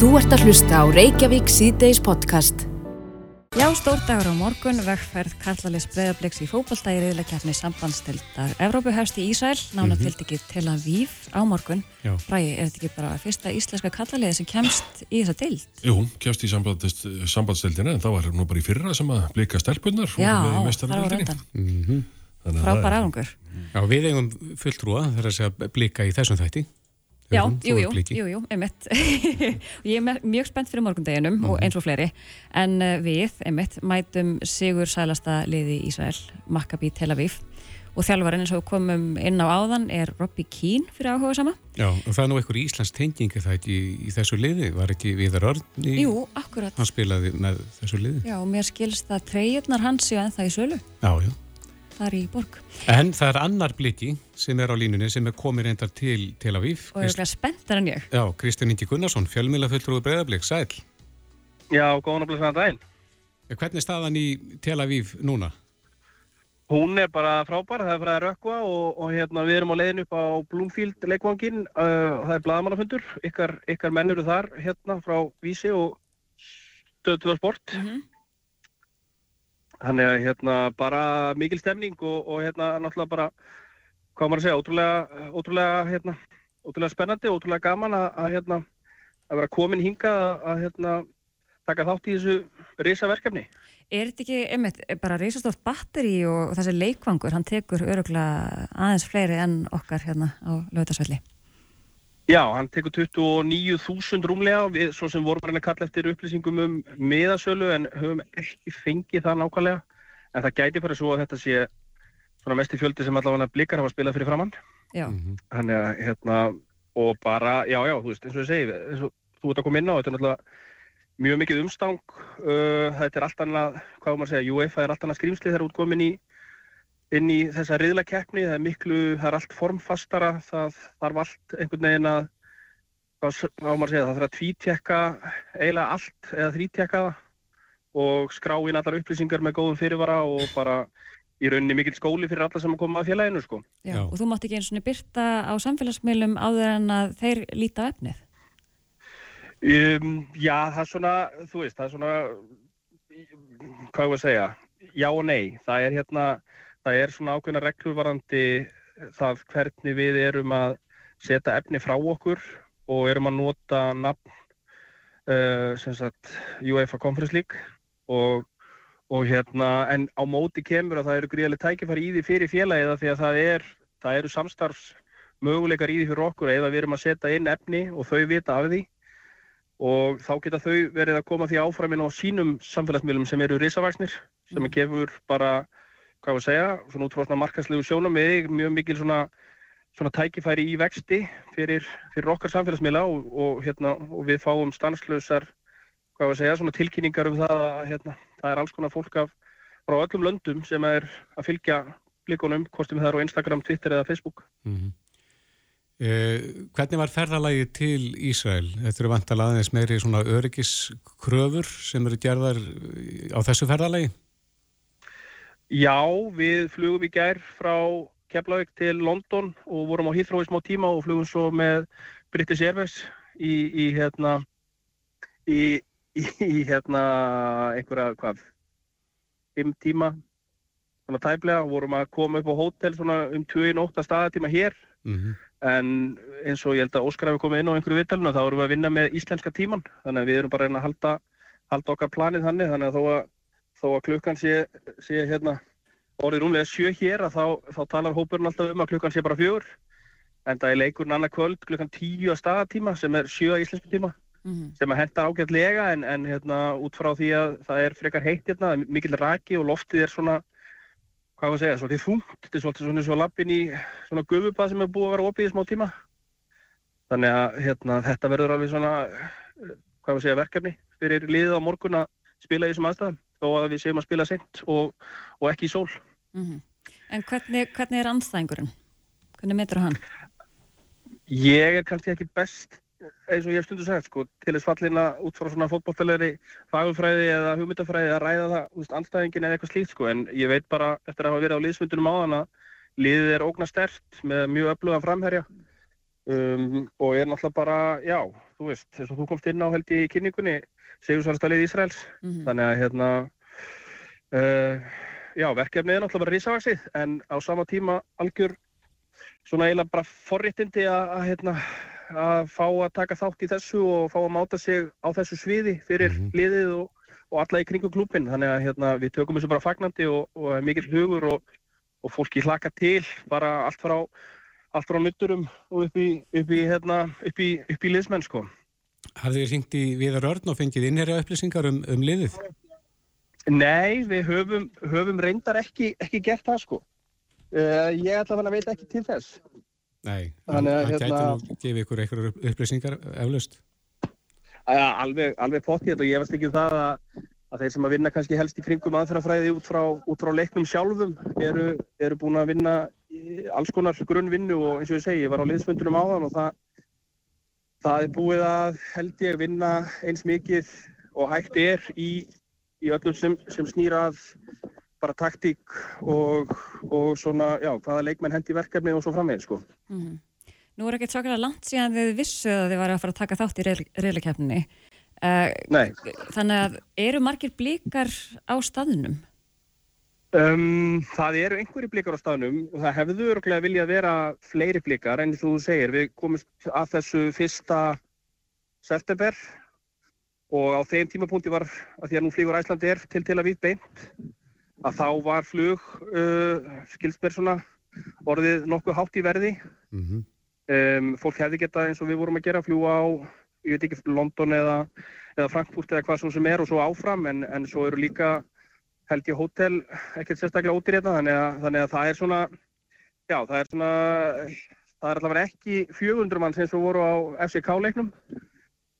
Þú ert að hlusta á Reykjavík síðdeis podcast. Já, stórdagur á morgun, vegferð Karlalis Breðabliks í fókbaltægi riðleikjarni sambandstildar Evrópu hefst í Ísæl, nána Mhm. til ekki til að víf á morgun. Já. Bræði, er þetta ekki bara fyrsta íslenska kallaliði sem kemst í þessa dild? Jú, kemst í sambandsdeildina en það var nú bara í fyrra sem að blika stelpunnar Já, það var undan. Frábær árangur. Já, við eigum fulltrúa þar að segja blika í þessum þætti. Já, Höfum, jú, þú jú, ert bliki. jú, jú, einmitt. ég er mjög spennt fyrir morgundeginum Mhm. og eins og fleiri. En uh, við, einmitt, mætum sigur sælasta liði Ísrael, Maccabi Tel Aviv. Og þjálfarinn eins og komum inn á áðan er Robbie Keane fyrir áhuga sama. Já, og það er nú einhver íslensk tengingi það ekki í, í þessu liði, var ekki Viðar Örn í, Jú, akkurat. hann spilaði með þessu liði. Já, og mér skilst að treyjurnar hans séu ennþá í sölu. Já, já. Það er í borg. En það er annar bliki sem er á línunni sem er komið reyndar til Tel Aviv. Og er ekki spenntar en ég. Já, Kristján Ingi Gunnarsson, fjölmjöla fulltrúi Breiðablík, sæl. Já, góðan að blessa daginn. Hvernig er staðan í Tel Aviv núna? Hún er bara frábær, það er bara að rökkva og, og hérna, við erum á leiðin upp á Bloomfield leikvangin, uh, það er bladamannafundur, ykkar, ykkar menn eru þar hérna frá Vísi og Stöðtöða Sport. Þannig að hérna bara mikil stemning og, og hérna náttúrulega bara, hvað maður að segja, ótrúlega, ótrúlega, hérna, ótrúlega spennandi, ótrúlega gaman að, að hérna, að vera komin hingað að, hérna, taka þátt í þessu risaverkefni. Er þetta ekki, einmitt, bara reysastórt batteri og þessi leikvangur, hann tekur öruglega aðeins fleiri enn okkar hérna á lögutarsvelli? Já, hann tekur 29.000 rúmlega við svo sem vorum bara að kalla eftir upplýsingum um miðasölu en höfum ekki fengið það nákvæmlega. En það gæti bara svo að þetta sé svona mest í fjöldi sem allavega blikar hafa spilað fyrir framann. Já. Þannig að hérna, og bara, já, já, þú veist, eins og ég segi, eins og þú ert að koma inn á, þetta er náttúrulega mjög mikið umstang. Uh, þetta er allt annað, hvað maður að segja, UEFA er allt annað skrýmsli þegar út komin í inn í þessa riðlakeppni, það er miklu, það er allt formfastara, það þarf allt einhvern veginn að, hvað s- hvað á maður að segja, það þarf að tvítjekka eiginlega allt eða þrítjekka það og skrá inn allar upplýsingar með góðum fyrirvara og bara í rauninni mikill skóli fyrir alla sem að koma að félaginu sko. Já. Og þú mátt ekki eins og byrta á samfélagsmiðlum áður en að þeir líta efnið? Um, já, það er svona, þú veist, það er svona, hvað ég að segja, já og nei. Það er hérna, það er svona ákveðna reglur varandi það hvernig við erum að setja efni frá okkur og erum að nota nafn, uh, sem sagt, UEFA Conference League og, og hérna, en á móti kemur að það eru gríðarlega tækifæri í því fyrir félagið því að það er, það eru samstarfs möguleikar í því fyrir okkur eða við erum að setja inn efni og þau vita af því og þá geta þau verið að koma því áframin á sínum samfélagsmiðlum sem eru risavaksnir sem gefur bara, hvað var að segja, svona út frá svona markaslegu sjónum við mjög mikil svona, svona tækifæri í vexti fyrir, fyrir okkar samfélagsmiðla og, og, hérna, og við fáum stanslausar, hvað var að segja, svona tilkynningar um það að hérna, það er alls konar fólk af frá öllum löndum sem er að fylgja blikunum, sem það á Instagram, Twitter eða Facebook. Mm hvernig var ferðalagi til Ísrael? Þetta eru vantalega aðeins meiri svona öryggiskröfur sem eru gerðar á þessu ferðalagi? Já, við flugum í gær frá Keflavík til London og vorum á Heathrow í smá tíma og flugum svo með British Airways í, í hérna í, í, hérna einhverja, hvað, fimm tíma svona tæplega og vorum að koma upp á hótel svona um 28 staðatíma hér Mm -hmm. en eins og ég held að Óskar hefur komið inn á einhverju viðtalinu þá erum við að vinna með íslenska tíman þannig að við erum bara að að halda, halda okkar planið þannig þannig að þó að, þó að klukkan sé, sé hérna orðið rúmlega sjö hér að þá, þá talar hópurinn alltaf um að klukkan sé bara fjögur en það er leikurinn annað kvöld klukkan tíu að staðatíma sem er sjö að íslensku tíma Mm -hmm. sem að henda ágætlega en, en hérna út frá því að það er frekar heitt hérna, mikill raki og loftið er svona hvað var að segja, svolítið þungt, þetta er svolítið svona svo lappin í svona gufubað sem er búið að vera opið í smá tíma. Þannig að hérna, þetta verður alveg svona, hvað var að segja, verkefni fyrir liðið á morgun að spila í þessum aðstæðum, þó að við séum að spila sent og, og ekki í sól. Mm -hmm. En hvernig, hvernig er anstæðingurinn? Hvernig metur hann? Ég er kannski ekki best, eins og ég hef stundu sagt, sko, til þess fallin að út frá svona fótbolltalegri fagumfræði eða hugmyndafræði að ræða það, veist, anstæðingin eða eitthvað slíkt, sko, en ég veit bara eftir að hafa verið á liðsfundunum áðan að liðið er ógna stert með mjög öfluga framherja um, og er náttúrulega bara, já, þú veist, þess að þú komst inn á held í kynningunni, segjum sannstælið Ísraels, Mm -hmm. þannig að hérna, uh, já, verkefnið er náttúrulega bara risavaksið, en á sama tíma algjör svona eiginlega bara forréttindi að, að hérna, að fá að taka þátt í þessu og fá að máta sig á þessu sviði fyrir Mhm. liðið og, og alla í kringum klúpin, þannig að hérna, við tökum þessu bara fagnandi og, og er mikill hugur og, og fólki hlaka til bara allt frá allt frá nutturum og upp í, upp í, hérna, upp í, upp í liðsmenn sko. Hafið þið hringt í Viðar Örn og fengið innherja upplýsingar um, um liðið? Nei, við höfum, höfum reyndar ekki, ekki gert það sko. Uh, ég ætla að veit ekki til þess. Nei, Þannig að, gæti hérna- nú gefið ykkur einhverjar upplýsingar eflaust. Alveg, alveg pottið og ég veist ekki um það að, að þeir sem að vinna kannski helst í kringum aðferðafræði út frá, út frá leiknum sjálfum eru, eru búin að vinna alls konar grunnvinnu og eins og ég segi, ég var á liðsfundunum áðan og það, það er búið að held ég vinna eins mikið og hægt er í, í öllum sem, sem snýra að bara taktík og, og svona, já, hvaða leikmenn hendi verkefni og svo framvegð, sko. Mhm. Nú er ekkert svakalega langt síðan þið vissu að þið var að fara að taka þátt í reyðleikefninni. Uh, Nei, þannig að eru margir blíkar á staðnum? Um, það eru einhverju blikar á staðnum og það hefðu öruglega viljað vera fleiri blikar en þú segir, við komumst að þessu fyrsta september og á þeim tímapunkti var, að því að nú flýgur Æslandi er til til að við beint, að þá var flug, uh, skilsberg svona, orðið nokkuð hátt í verði. Mm -hmm. Um, fólk hefði getað eins og við vorum að gera, fljúa á, ég veit ekki, London eða, eða Frankfurt eða hvað svo sem er og svo áfram en, en svo eru líka held ég hótel ekkert sérstaklega ódýr hérna þannig að, þannig að það er svona já það er svona það er allavega ekki 400 mann sem svo voru á FCK leiknum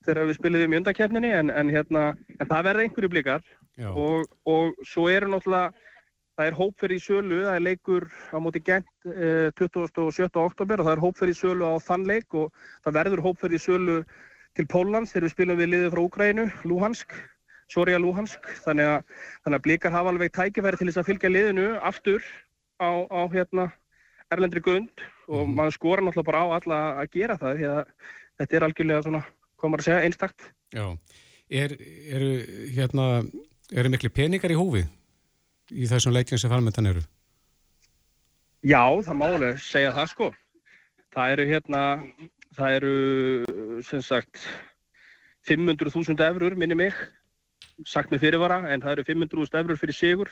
þegar við spiliðum í undarkerninni en, en hérna en það verða einhverju blikar og, og svo eru náttúrulega það er hópferð í sölu, það er leikur á móti Gent eh, 27. oktober og það er hópferð í sölu á þann leik og það verður hópferð í sölu til Pólans þegar við spilum við liðið frá Úkrænu, Luhansk Soria Luhansk, þannig að, þannig að blikar hafa alveg tækifæri til þess að fylgja liðinu aftur á, á hérna, erlendri gund og Mhm. maður skora náttúrulega bara á alla að gera það því að þetta er algjörlega svona, maður að segja, einstakt. Já, er, eru hérna, eru miklu peningar í hófi í þessum leikjum sem farmyndan eru? Já, það má alveg segja það sko. Það eru hérna, það eru sem sagt 500.000 eurur minni mig, sagt með fyrirvara, en það eru 500.000 eurur fyrir sigur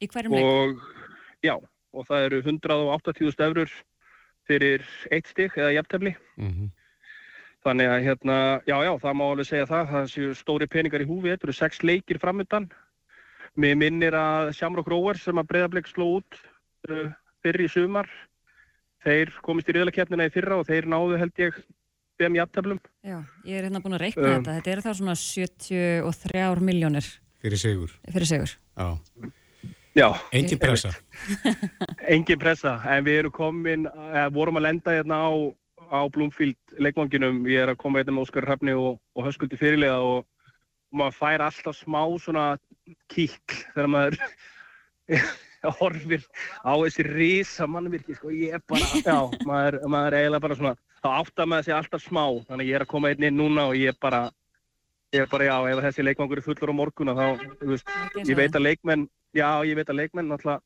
Í hverjum leik? og já, og það eru 180.000 eurur fyrir eitt stygg eða jafntefni. Mm -hmm. Þannig að hérna, já, já, það má alveg segja það, það séu stóri peningar í húfi, þetta eru sex leikir framöndan. Mér minnir að Shamrock Rovers sem að Breiðarbleik sló út uh, fyrir í sumar, þeir komist í riðlakeppnina í fyrra og þeir náðu held ég þeim jafntöflum. Já, ég er hérna búin að reikna Um. þetta. Þetta eru þá svona 73 miljónir Fyrir sigur. fyrir sigur. Já. Já, Engin pressa. engin pressa, en við erum komin, eða vorum að lenda hérna á, á Bloomfield leikvanginum, ég er að koma hérna með Óskar Hrafni og, og Höskuldi fyrirlega og, og maður fær alltaf smá svona kíkl þegar maður horfir á þessi risa mannvirki, sko, ég er bara, já, maður, maður er eiginlega bara svona, þá áttar maður sig alltaf smá, þannig að ég er að koma einn inn núna og ég er bara, ég er bara, já, ef þessi leikvangur er fullur á morguna, þá, þú veist, ég veit að leikmenn, já, ég veit að leikmenn náttúrulega,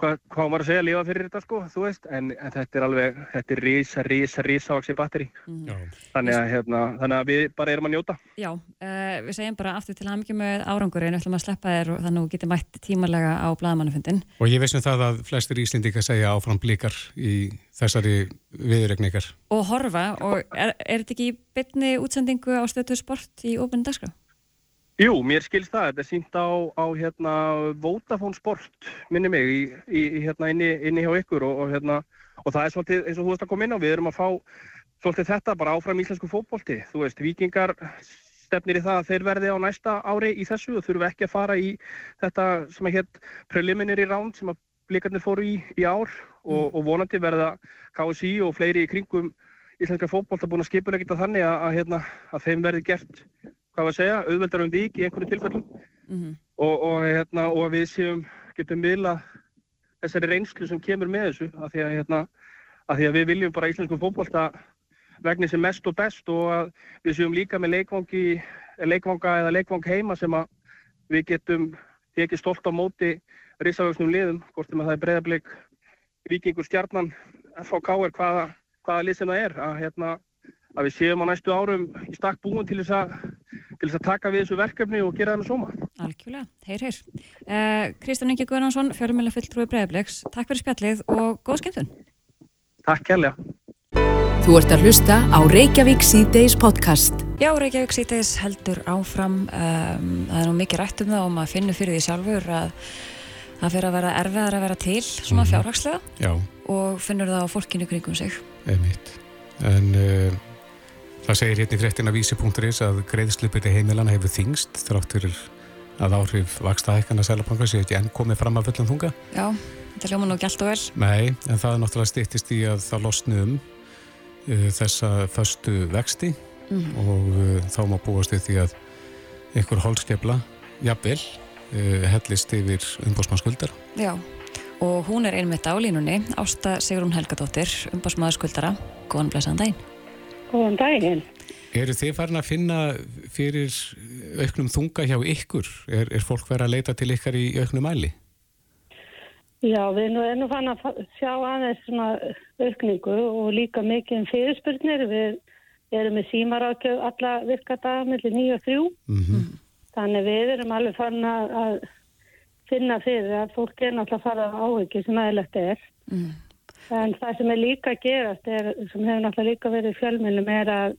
hvað, hvað maður að segja, lifa fyrir þetta, sko, þú veist, en, en þetta er alveg, þetta er risa, risa, risa vaksi batteri. Já. þannig að, hérna, þannig að við bara erum að njóta. Já, uh, við segjum bara aftur til hamingjum með árangurinn, við ætlum að sleppa þér og þannig að þú getur mætt tímalega á blagamannafundin. Og ég veist um það að flestir íslendingar segja áfram blíkar í þessari viðregningar. Og horfa, og er, er þetta ekki í bytni útsendingu á stötu sport í ofinn dagskrá? Jú, mér skilst það, þetta er sínt á, á hérna, Vodafone Sport, minni mig, í, í, hérna, inni, inni hjá ykkur og, og, hérna, og það er svolítið, eins og þú veist að koma inn á, við erum að fá svolítið þetta bara áfram íslensku fótbolti. Þú veist, vikingar stefnir í það að þeir verði á næsta ári í þessu og þurfu ekki að fara í þetta sem að hétt preliminary round sem að blikarnir fóru í í ár og, og vonandi verða KSI og fleiri í kringum íslenska fótbolta búin að skipulega geta þannig að, að, hérna, að þeim verði gert hvað var að segja, auðveldar um vík í einhverju tilfellum. Mm og, og, hérna, og við séum, getum miðla þessari reynslu sem kemur með þessu af því að, hérna, af því að við viljum bara íslenskum fótbolta vegni sem mest og best og að við séum líka með leikvangi, leikvanga eða leikvang heima sem að við getum ekki stolt á móti risavöksnum liðum, hvort sem að það er breyðarbleik, vikingur, stjarnan, FHK er hvaða, hvaða lið sem það er, að, hérna, að við séum á næstu árum í stakk búin til þess að, til þess að taka við þessu verkefni og gera það með sóma. Algjörlega, heyr, heyr. Uh, Kristján Ingi Guðnarsson, fjármjöla fulltrúi breyðarbleiks, takk fyrir spjallið og góð skemmtun. Takk kærlega. Þú ert að hlusta á Reykjavík C-Days podcast. Já, Reykjavík C-Days heldur áfram. Um, það er nú mikið rætt um það og maður finnur fyrir því sjálfur að það fyrir að vera erfiðar að vera til svona fjárhagslega Já, og finnur það á fólkinu kringum sig. einmitt. En uh, það segir hérna í fréttina vísi.is að greiðslupið í heimilana hefur þingst þrátt fyrir að áhrif vaksta hækkan að selabanka sé ekki enn komið fram af fullum þunga. Já, þetta hljóma nú gælt og vel. Nei, en það er náttúrulega stýttist í að það losni um uh, þessa föstu vexti og uh, þá má búast við því að einhver hólskefla, jafnvel, uh, hellist yfir umbásmannskuldar. Já, og hún er einmitt á línunni, Ásta Sigrún Helgadóttir, umbásmaður skuldara. Góðan blessaðan daginn. Góðan daginn. Eru þið farin að finna fyrir auknum þunga hjá ykkur? Er, er fólk verið að leita til ykkar í auknum mæli? Já, við nú erum fann að sjá aðeins svona aukningu og líka mikið um fyrirspurnir. Við erum með símarákjöf alla virka daga millir 9 og 3. Mm Þannig við erum alveg fann að, að finna fyrir að fólk er náttúrulega að fara á áhyggjur sem aðeinlegt er. Mm. En það sem er líka gerast, er, sem hefur náttúrulega líka verið fjölmjölum, er að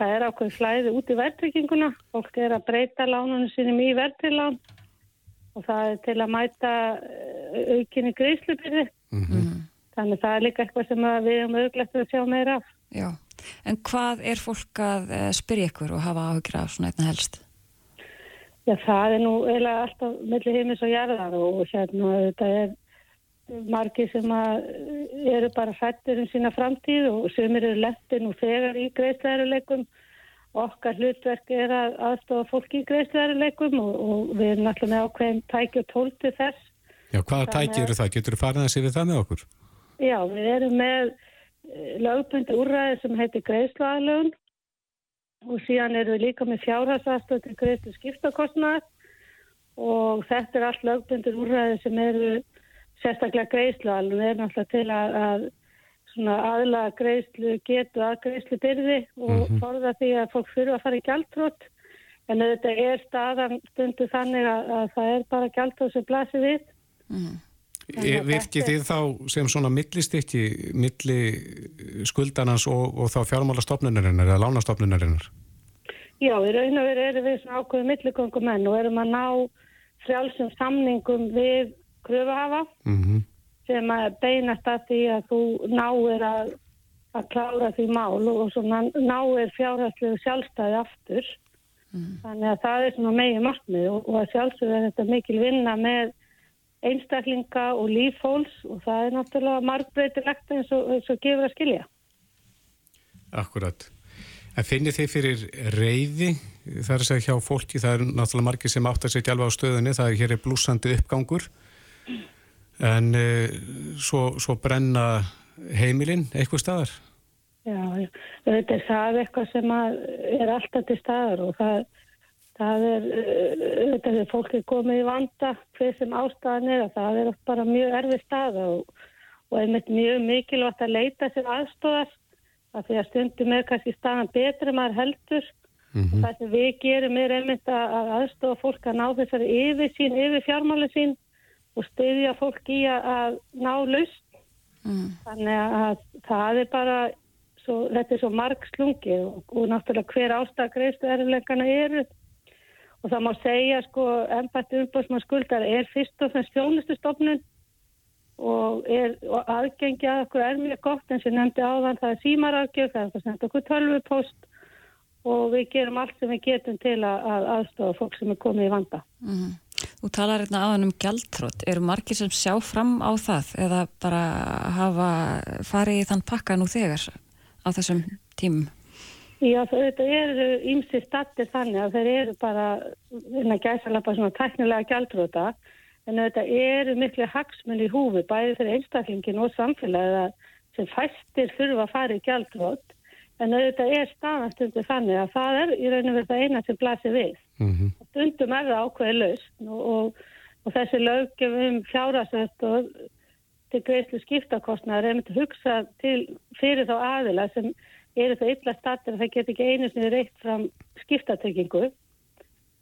það er ákveð flæði út í verðtrygginguna. Fólk er að breyta lánunum sínum í verðtryggilán og það er til að mæta eh, aukinni greiðslubyrði. -hmm. Þannig það er líka eitthvað sem að við erum auðvitað að sjá meira af. Já, en hvað er fólk að uh, spyrja ykkur og hafa áhyggjur af svona einna helst? Já, það er nú eiginlega alltaf milli heimis og jarðar og hérna þetta er margir sem að eru bara hrættir um sína framtíð og sumir eru lettir nú þegar í greiðslegaruleikum. Okkar hlutverk er að aðstofa fólki í greiðslegaruleikum og, og við erum alltaf með ákveðin tæki og tólti þess. Já, hvaða tæki eru það? Getur þú farið að sé við það með okkur? Já, við erum með lögbundi úrræði sem heitir greiðsluaðlögun og síðan erum við líka með fjárhagsaðstöð til greiðslu skiptakostnaðar og þetta er allt lögbundir úrræði sem eru sérstaklega greiðsluaðlögun. Við erum alltaf til að, að svona aðlaga greiðslu getu að greiðslu byrði og forða því að fólk fyrir að fara í gjaldtrótt en þetta er staðan stundu þannig að, að það er bara gjaldtrótt sem blasir við. Þannig E, virkið þið þá sem svona millistykki milli skuldanans og, og þá fjármálastofnunarinnar eða lánastofnunarinnar? Já, í raun og veru erum við svona ákveðu milligöngum menn og erum að ná frjálsum samningum við kröfuhafa Mm sem að beinast að því að þú náir að, að klára því mál og svona náir fjárhæslegu sjálfstæði aftur. Þannig að það er svona megin markmið og, og að sjálfsögðu er þetta mikil vinna með einstaklinga og lífhóls og það er náttúrulega margbreytilegt eins og, eins og gefur að skilja. Akkurat. En finnir þið fyrir reyði það er að segja hjá fólki, það er náttúrulega margir sem átt að setja alveg á stöðunni, það er hér er blúsandi uppgangur en uh, svo, svo brenna heimilinn eitthvað staðar? Já, já. Þetta er það eitthvað sem er alltaf til staðar og það, það er, uh, þetta er fólk er komið í vanda hver sem ástæðan er að það er bara mjög erfið staða og, og einmitt mjög mikilvægt að leita sér aðstóðar af því að stundum er kannski staðan betri en maður heldur og það sem við gerum er einmitt að, að aðstofa fólk að ná þessari yfir sín, yfir fjármáli sín og styðja fólk í að, ná laust Þannig að það er bara, svo, þetta er svo marg slungi og, og náttúrulega hver ástæða greiðslu erfiðleikana eru. Og það má segja, sko, embætti umbóðsmann skuldar er fyrst og fremst þjónustustofnun og, og aðgengi að okkur er mjög gott eins og nefndi áðan, það er símarafgjöf, það er það sendt okkur tölvupost og við gerum allt sem við getum til að, að aðstofa fólk sem er komið í vanda. Þú talar hérna áðan um gjaldtrótt. Eru margir sem sjá fram á það eða bara hafa farið í þann pakka nú þegar á þessum tímum? Já, þetta eru ímsi stattir þannig að þeir eru bara, innan gæsalappa svona tæknilega gjaldróta, en þetta eru miklu hagsmunni í húfi, bæði fyrir einstaklingin og samfélagið að sem fæstir þurfa að fara í gjaldrót, En auðvitað er staðastundu þannig að það er í raun og verið það eina sem blasir við. Mm -hmm. Stundum er það ákveði laust og, og, og þessi löggefum fjárasett og til greiðslu skiptakostnaður er myndið hugsa til fyrir þá aðila sem eru það illa statir að það get ekki einu sinni reitt fram skiptatryggingu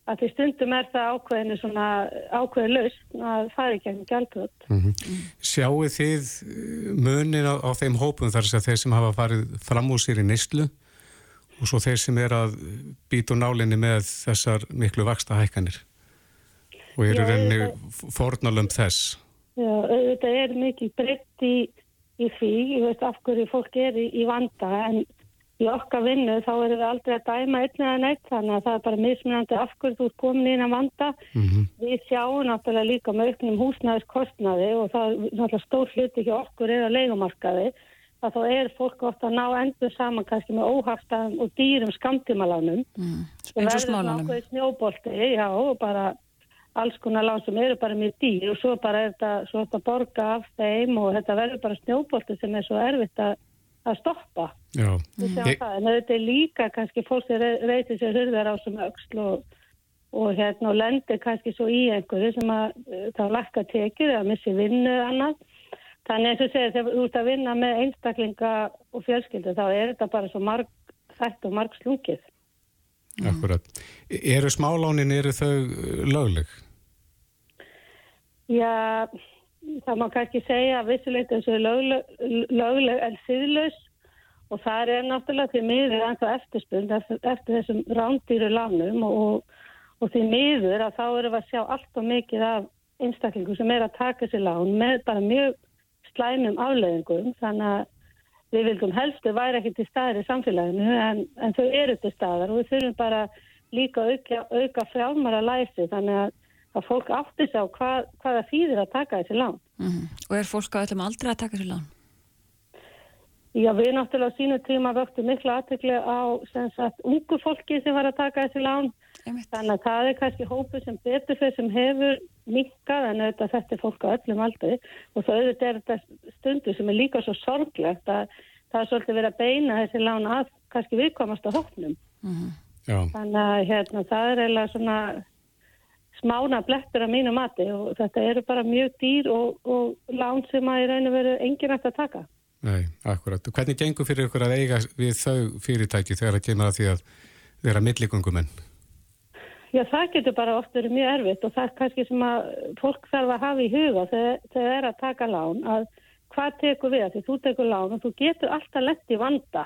að því stundum er það ákveðinu svona ákveði laust að fara í gegnum gjaldröld. Mm -hmm. Sjáu þið munin á, á þeim hópum þar að þeir sem hafa farið fram úr sér í nýstlu og svo þeir sem er að býta úr nálinni með þessar miklu vaksta hækkanir og eru reyni fornalömp þess? Já, þetta er mikið breytt í, í því, ég veist af hverju fólk er í, í vanda en í okkar vinnu þá erum við aldrei að dæma einn eða neitt þannig að það er bara mismunandi af hverju þú er komin inn að vanda. Mm -hmm. Við sjáum náttúrulega líka með auknum húsnæðiskostnaði og það er náttúrulega stór hluti ekki okkur eða leikumarkaði að þá er fólk ofta að ná endur saman kannski með óhaftaðum og dýrum skamtímalánum. Mm. Eins og snjóbolti, já, og bara alls konar lán sem eru bara mjög dýr og svo bara er þetta borga af þeim og þetta verður bara snjóbolti sem er svo erfitt að að stoppa. Ég... En þetta er líka kannski fólk sem reytir sér hurðar á sem auksl og, og hérna og lendir kannski svo í einhverju sem að það lakka tekið eða missi vinnu annað. Þannig eins og segir þegar þú ert að vinna með einstaklinga og fjölskyldu þá er þetta bara svo marg þætt og marg slungið. Akkurat. Eru smálánin, eru þau lögleg? Já, það má kannski segja að vissulegt þessu er lögleg, lögleg en síðlaus og það er náttúrulega því miður ennþá eftirspund eftir, eftir þessum rándýru lánum og, og því miður að þá eru við að sjá allt og mikið af einstaklingu sem er að taka þessi lán með bara mjög slæmum afleðingum þannig að við vildum helstu væri ekki til staðir í samfélaginu en, en þau eru til staðar og við þurfum bara líka auka, auka frjálmara læsi þannig að að fólk átti sig á hvað, hvaða þýðir að taka þessi lán. Mm -hmm. Og er fólk á öllum aldrei að taka þessi lán? Já, við náttúrulega á sínu tíma vöktum miklu aðtökli á sagt, ungu fólki sem var að taka þessi lán. Einmitt. Þannig að það er kannski hópu sem betur fyrir sem hefur minkað en auðvitað þetta er fólk á öllum aldrei og það auðvitað er þetta stundu sem er líka svo sorglegt að það er svolítið verið að beina þessi lán að kannski viðkomast á hóknum. Mm -hmm. Þannig að hérna, það er eiginlega svona smána blettur að mínu mati og þetta eru bara mjög dýr og, og lán sem að í raun og veru engin eftir að taka. Nei, akkurat. Hvernig gengur fyrir ykkur að eiga við þau fyrirtæki þegar það kemur að því að vera milligöngumenn? Já, það getur bara oft verið mjög erfitt og það er kannski sem að fólk þarf að hafa í huga þegar það er að taka lán að hvað tekur við að því þú tekur lán og þú getur alltaf lett í vanda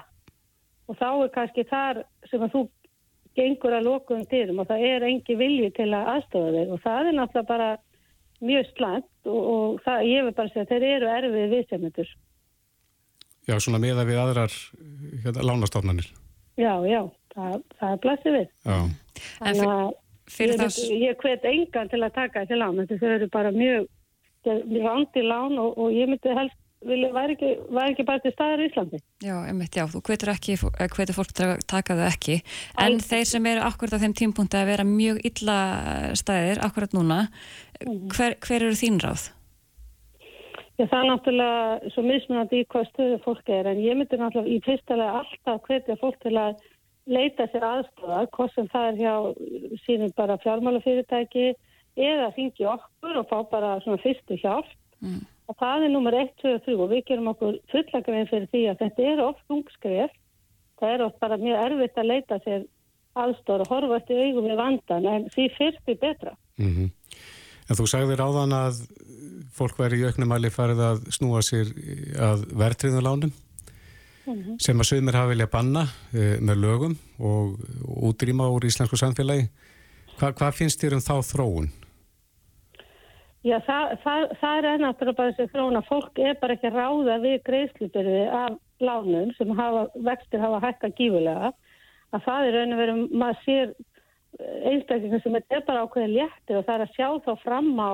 og þá er kannski þar sem að þú gengur að lokum dyrum og það er engi vilji til að aðstofa þeir og það er náttúrulega bara mjög slæmt og, og það, ég vil bara segja að þeir eru erfið viðsefnendur. Já, svona meða við aðrar hérna, lánastofnanir. Já, já, það, það er blæsið við. Já. Þannig að ég, það... ég hvet engan til að taka þessi lán, þetta þau eru bara mjög, mjög randi lán og, og ég myndi helst væri ekki, ekki bara til staðar í Íslandi. Já, einmitt, já, þú hvetur ekki, hvetur fólk taka þau ekki, en Æ, þeir sem eru akkurat á þeim tímpunkti að vera mjög illa staðir, akkurat núna, mhm. hver, hver eru þín ráð? Já, það er náttúrulega svo mismunandi í hvað stöðu fólk er, en ég myndi náttúrulega í fyrstulega alltaf hvetja fólk til að leita sér aðstofa, hvort sem það er hjá sínum bara fjármálafyrirtæki eða þingi okkur og fá bara svona fyrstu hjálp. Mm. Og það er nummer 1, 2 og 3 og við gerum okkur fullakveðin fyrir því að þetta er oft ungskref. Það er oft bara mjög erfitt að leita sér aðstóra horfa eftir augum við vandan en því fyrst er betra. Mm -hmm. En þú sagðir áðan að fólk væri í auknumæli farið að snúa sér að verðtriðunlánum mm -hmm. sem að sögumir hafa vilja banna e, með lögum og útrýma úr íslensku samfélagi. Hva, hvað finnst þér um þá þróun? Já, það, það, það er náttúrulega bara þessi þróun að fólk er bara ekki ráða við greiðslubyrði af lánum sem hafa, vextir hafa hækka gífulega að það er raun og veru, maður sér eh, einstaklega sem er bara ákveðin léttir og það er að sjá þá fram á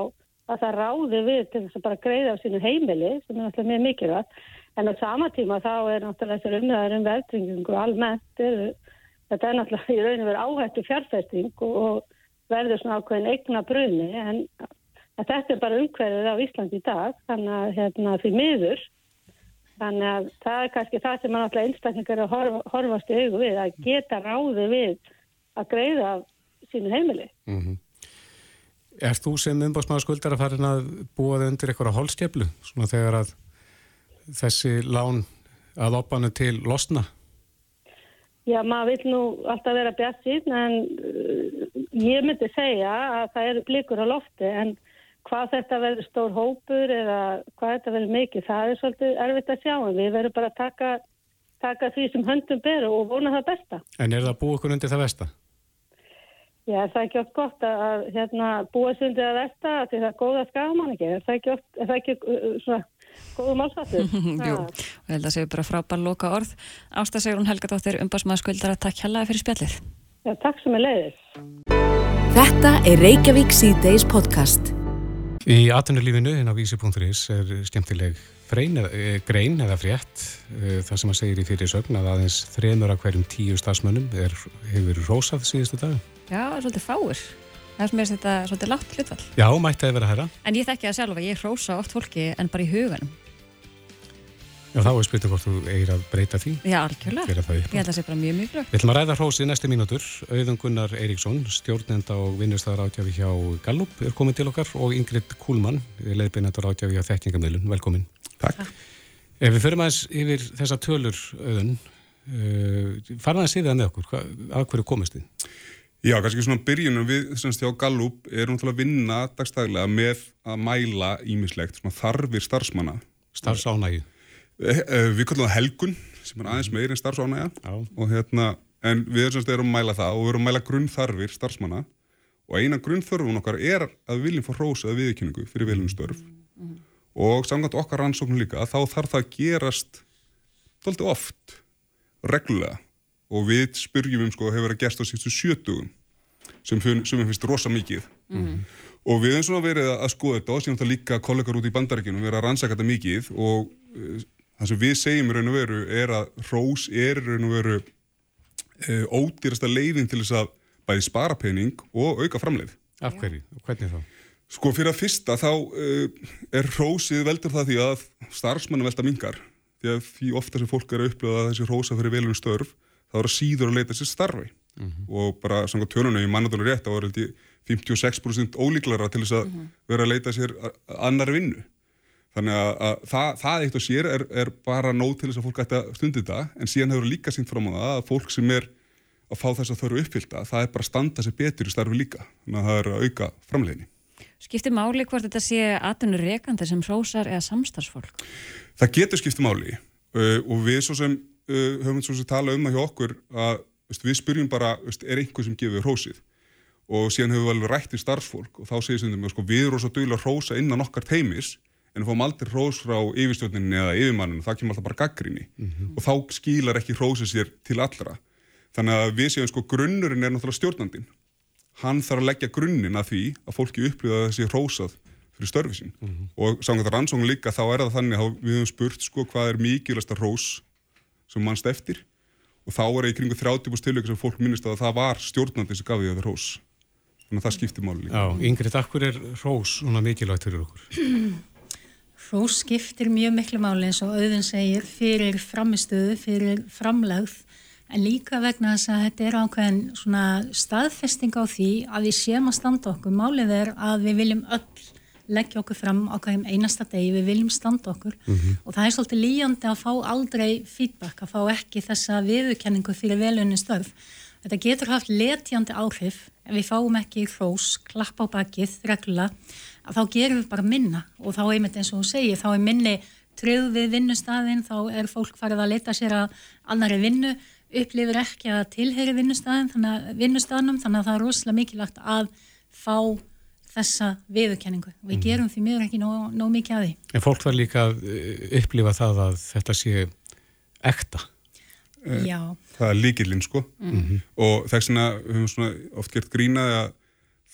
að það ráði við til þess að bara greiða á sínu heimili sem er náttúrulega mjög mikilvægt. En á sama tíma þá er náttúrulega þessar umræðar um veldringungu almennt er, þetta er náttúrulega í raun og veru áhættu fjárfesting og, og verður svona ákveðin eigna bruni en Þetta er bara umhverfið á Íslandi í dag, þannig að hérna, því miður Þannig að það er kannski það sem mann alltaf einstaklingar að horfa, horfast í augu við, að geta ráði við að greiða sínu heimili. Mm -hmm. Er þú sem umbásmaður skuldar að fara að búa þau undir eitthvað hólstjeflu svona þegar að þessi lán að opanu til losna? Já, maður vil nú alltaf vera bjart síðan en uh, ég myndi segja að það eru blikur á lofti en hvað þetta verður stór hópur eða hvað þetta verður mikið, það er svolítið erfitt að sjá en við verðum bara að taka, taka því sem höndum beru og vona það besta. En er það búið okkur undir það besta? Já, það er ekki oft gott að hérna, búa sig undir það besta því það er góða skagaman ekki, er það ekki, oft, er það ekki uh, svona góðu málsattur? Jú, og held að séu bara frábær loka orð. Ásta Sigrun Helga Dóttir, umbásmaður skuldar að takk hella fyrir spjallið. Já, takk sem er leiðis. Þetta er Reykjavík C-Days podcast. Í atvinnulífinu en á vísi.is er skemmtileg frein, eða, grein eða frétt það sem að segir í fyrir sögn að aðeins þremur af hverjum tíu stafsmönnum er, hefur rósað síðustu dag. Já, svolítið fáur. Það er sem er þetta svolítið látt hlutvall. Já, mætti að vera hæra. En ég þekki það að ég rósa oft fólki en bara í huganum. Já, þá er spytið hvort þú eigir að breyta því. Já, algjörlega. Ég held að það sé bara mjög mjög Við ætlum að ræða hrósið næstu mínútur. Auðun Gunnar Eiríksson, stjórnenda og vinnustæðar átjafi hjá Gallup, er komin til okkar og Ingrid Kúlmann, leiðbeinandar átjafi hjá Þekkingamöðlun. Velkomin. Takk. Ef við förum aðeins yfir þessa tölur, Auðun, uh, farða aðeins yfir það með okkur. Hva, að hverju komist þið? Já, kannski svona byrjunum við semst hjá Gallup er náttúrulega að vinna dagstæðilega með að mæla ímislegt, svona þarfir starfsmanna. Starfsánægi. Eh, eh, við kallum það helgun sem er aðeins meir en starfsánægja. Og hérna, en við semst erum að mæla það og við erum að mæla grunnþarfir starfsmanna. Og eina grunnþörfun okkar er að við viljum fá hrósaða viðkynningu fyrir veljumstörf mm. og samkvæmt okkar rannsóknum líka þá þarf það að gerast doldið oft, reglulega. Og við spyrjum um sko hefur að gerst á sístu sjötugum sem, sem finnst rosa mikið. Mm. og við hefum svona verið að skoða þetta og síðan það líka kollegar út í bandarækjunum verið að rannsaka þetta mikið og það sem við segjum í raun og veru er að hrós er í raun og veru e, ódýrasta leiðin til þess að bæði spara pening og auka framleið. Af hverju? Hvernig þá? Sko fyrir að fyrsta þá e, er hrósið veldur það því að starfsmannu velta mingar því að því ofta sem fólk er að upplöða að þessi hrósa fyrir velun störf þá er það síður að leita sér starfi mm -hmm. og bara samkvæmt tönunum í mannatunum rétt þá er þetta 56% ólíklara til þess að -hmm. vera að leita sér annar vinnu Þannig að, að það, það eitt og sér er, er bara nóg til þess að fólk ætti að stundi þetta en síðan hefur líka sínt fram á það að fólk sem er að fá þess að þau eru uppfylta það er bara að standa sér betur í starfi líka þannig að það er að auka framleginni. Skiptir máli hvort þetta sé aðtunur rekandi sem hrósar eða samstagsfólk? Það getur skiptir máli uh, og við svo sem uh, höfum svo sem tala um það hjá okkur að veist, við spyrjum bara veist, er einhver sem gefur hrósið og síðan hefur við alveg rætt í starfsfólk og þá segir sem sko, við erum svo duglega að hrósa innan okkar teimis en fáum aldrei hrós frá yfirstjórninni eða yfirmanninu, það kemur alltaf bara gaggrinni mm -hmm. og þá skilar ekki hrósið sér til allra. Þannig að við séum sko grunnurinn er náttúrulega stjórnandin. Hann þarf að leggja grunninn að því að fólki upplýða þessi hrósað fyrir störfi sín mm -hmm. og þetta rannsóngu líka þá er það þannig að við höfum spurt sko hvað er mikilvægsta hrós sem mannst eftir og þá er það í kringu 30 tilöku sem fólk minnist að það var stjórnandi sem gaf því að það er hrós. Þannig að það skiptir máli líka. Já, Ingrid, akkur er hrós svona mikilvægt fyrir okkur? Hrós skiptir mjög miklu máli eins og auðvun segir fyrir framistöðu, fyrir framlegð en líka vegna þess að þetta er ákveðin svona staðfesting á því að við séum að standa okkur. Málið er að við viljum öll leggja okkur fram á hverjum einasta degi, við viljum standa okkur mm -hmm. og það er svolítið líjandi að fá aldrei feedback, að fá ekki þessa viðurkenningu fyrir velunni störf. Þetta getur haft letjandi áhrif ef við fáum ekki hrós, klapp á bakið, regla þá gerum við bara minna og þá einmitt eins og þú segir, þá er minni tröð við vinnustafinn, þá er fólk farið að leta sér að annari vinnu upplifir ekki að tilheyri vinnustafinn þannig að vinnustafnum, þannig að það er rosalega mikilvægt að fá þessa viðurkenningu við mm. gerum því mjög ekki nóg, nóg mikið að því. En fólk var líka að eh, upplifa það að þetta sé ekta. Eh, Já. Það er líkilinn sko mm -hmm. og þess vegna höfum við oft gert grínaði að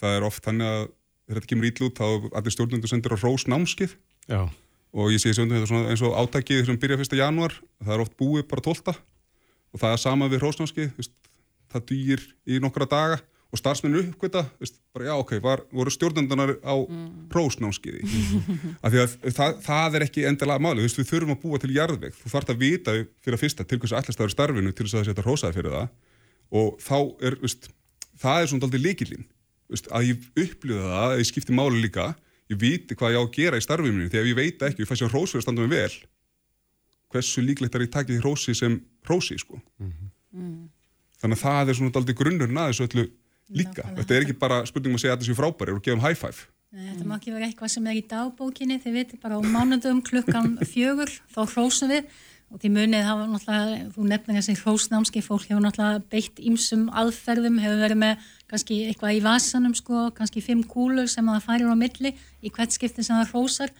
það er oft þannig að þegar þetta kemur ítlut þá allir stjórnendur sendir á rós námskið Já. og ég sé þetta eins og átækið sem byrja 1. januar það er oft búið bara 12 og það er sama við rósnámskið það dýr í nokkra daga og starfsmennin uppgöta, veist, bara já ok, var, voru stjórnendunar á Mm. prósnámskiði af því að það, það er ekki endilega máli, þú veist, við þurfum að búa til jarðveg. Þú þarf að vita fyrir að fyrsta til hvers ætlast það er starfinu til þess að það setja hrósaði fyrir það. Og þá er, veist, það er svona aldrei líkilinn, veist, að ég upplifa það, að ég skipti máli líka ég viti hvað ég á að gera í starfinu mínu, því ef ég veit ekki, ég fæ sér hrós fyrir að standa mig vel. Hversu líklegt er ég takið hrósi sem hrósi, sko. Þannig að það er svona aldrei grunnurinn að þessu öllu líka, Nákvæmlega. þetta er ekki bara spurningum að segja að þetta séu frábæri og gefa um high five. Nei, Þetta má ekki vera eitthvað sem er í dagbókinni, þið veitir bara á mánundum klukkan fjögur, þá hrósum við. Og því munið hafa náttúrulega, þú nefnir þessi hrósnámski, fólk hefur náttúrulega beitt ýmsum aðferðum, hefur verið með kannski eitthvað í vasanum sko, kannski fimm kúlur sem það færir á milli í hvert skipti sem það hrósar,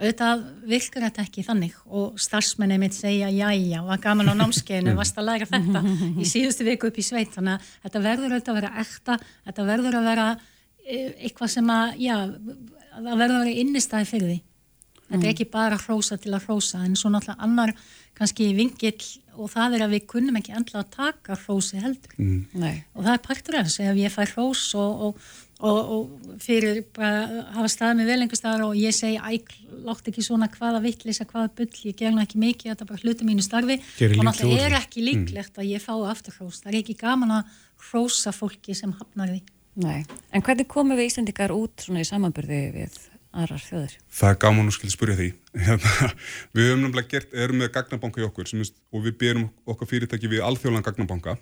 auðvitað virkar þetta ekki þannig og starfsmenni mitt segja, jæja, var gaman á námskeiðinu, varst að læra þetta í síðustu viku upp í sveit, þannig að þetta verður auðvitað að vera ekta, þetta verður að vera eh, eitthvað sem að, já, það verður að vera innistæði fyrir því. Þetta er ekki bara hrósa til að hrósa, en svo náttúrulega annar kannski vingill og það er að við kunnum ekki endla að taka hrósi heldur. Nei. Og það er partur af þessu, ef ég fær hrós og, og, og, og fyrir bara hafa staðið mig vel einhver staðar og ég segi, æg, látt ekki svona hvaða vittlisa, hvaða bull, ég ger nú ekki mikið, þetta er bara hluti mínu starfi Gerir og náttúrulega úr er ekki líklegt að ég fái aftur hrós. Það er ekki gaman að hrósa fólki sem hafnar því. Nei. En hvernig komum við Íslandikar út svona í samanburði við aðrar þjóður? Það er gaman að skilja spyrja því. Hérna, við höfum nefnilega gert, erum með gagnabanka í okkur er- og við berum okkar fyrirtæki við alþjóðlan gagnabanka.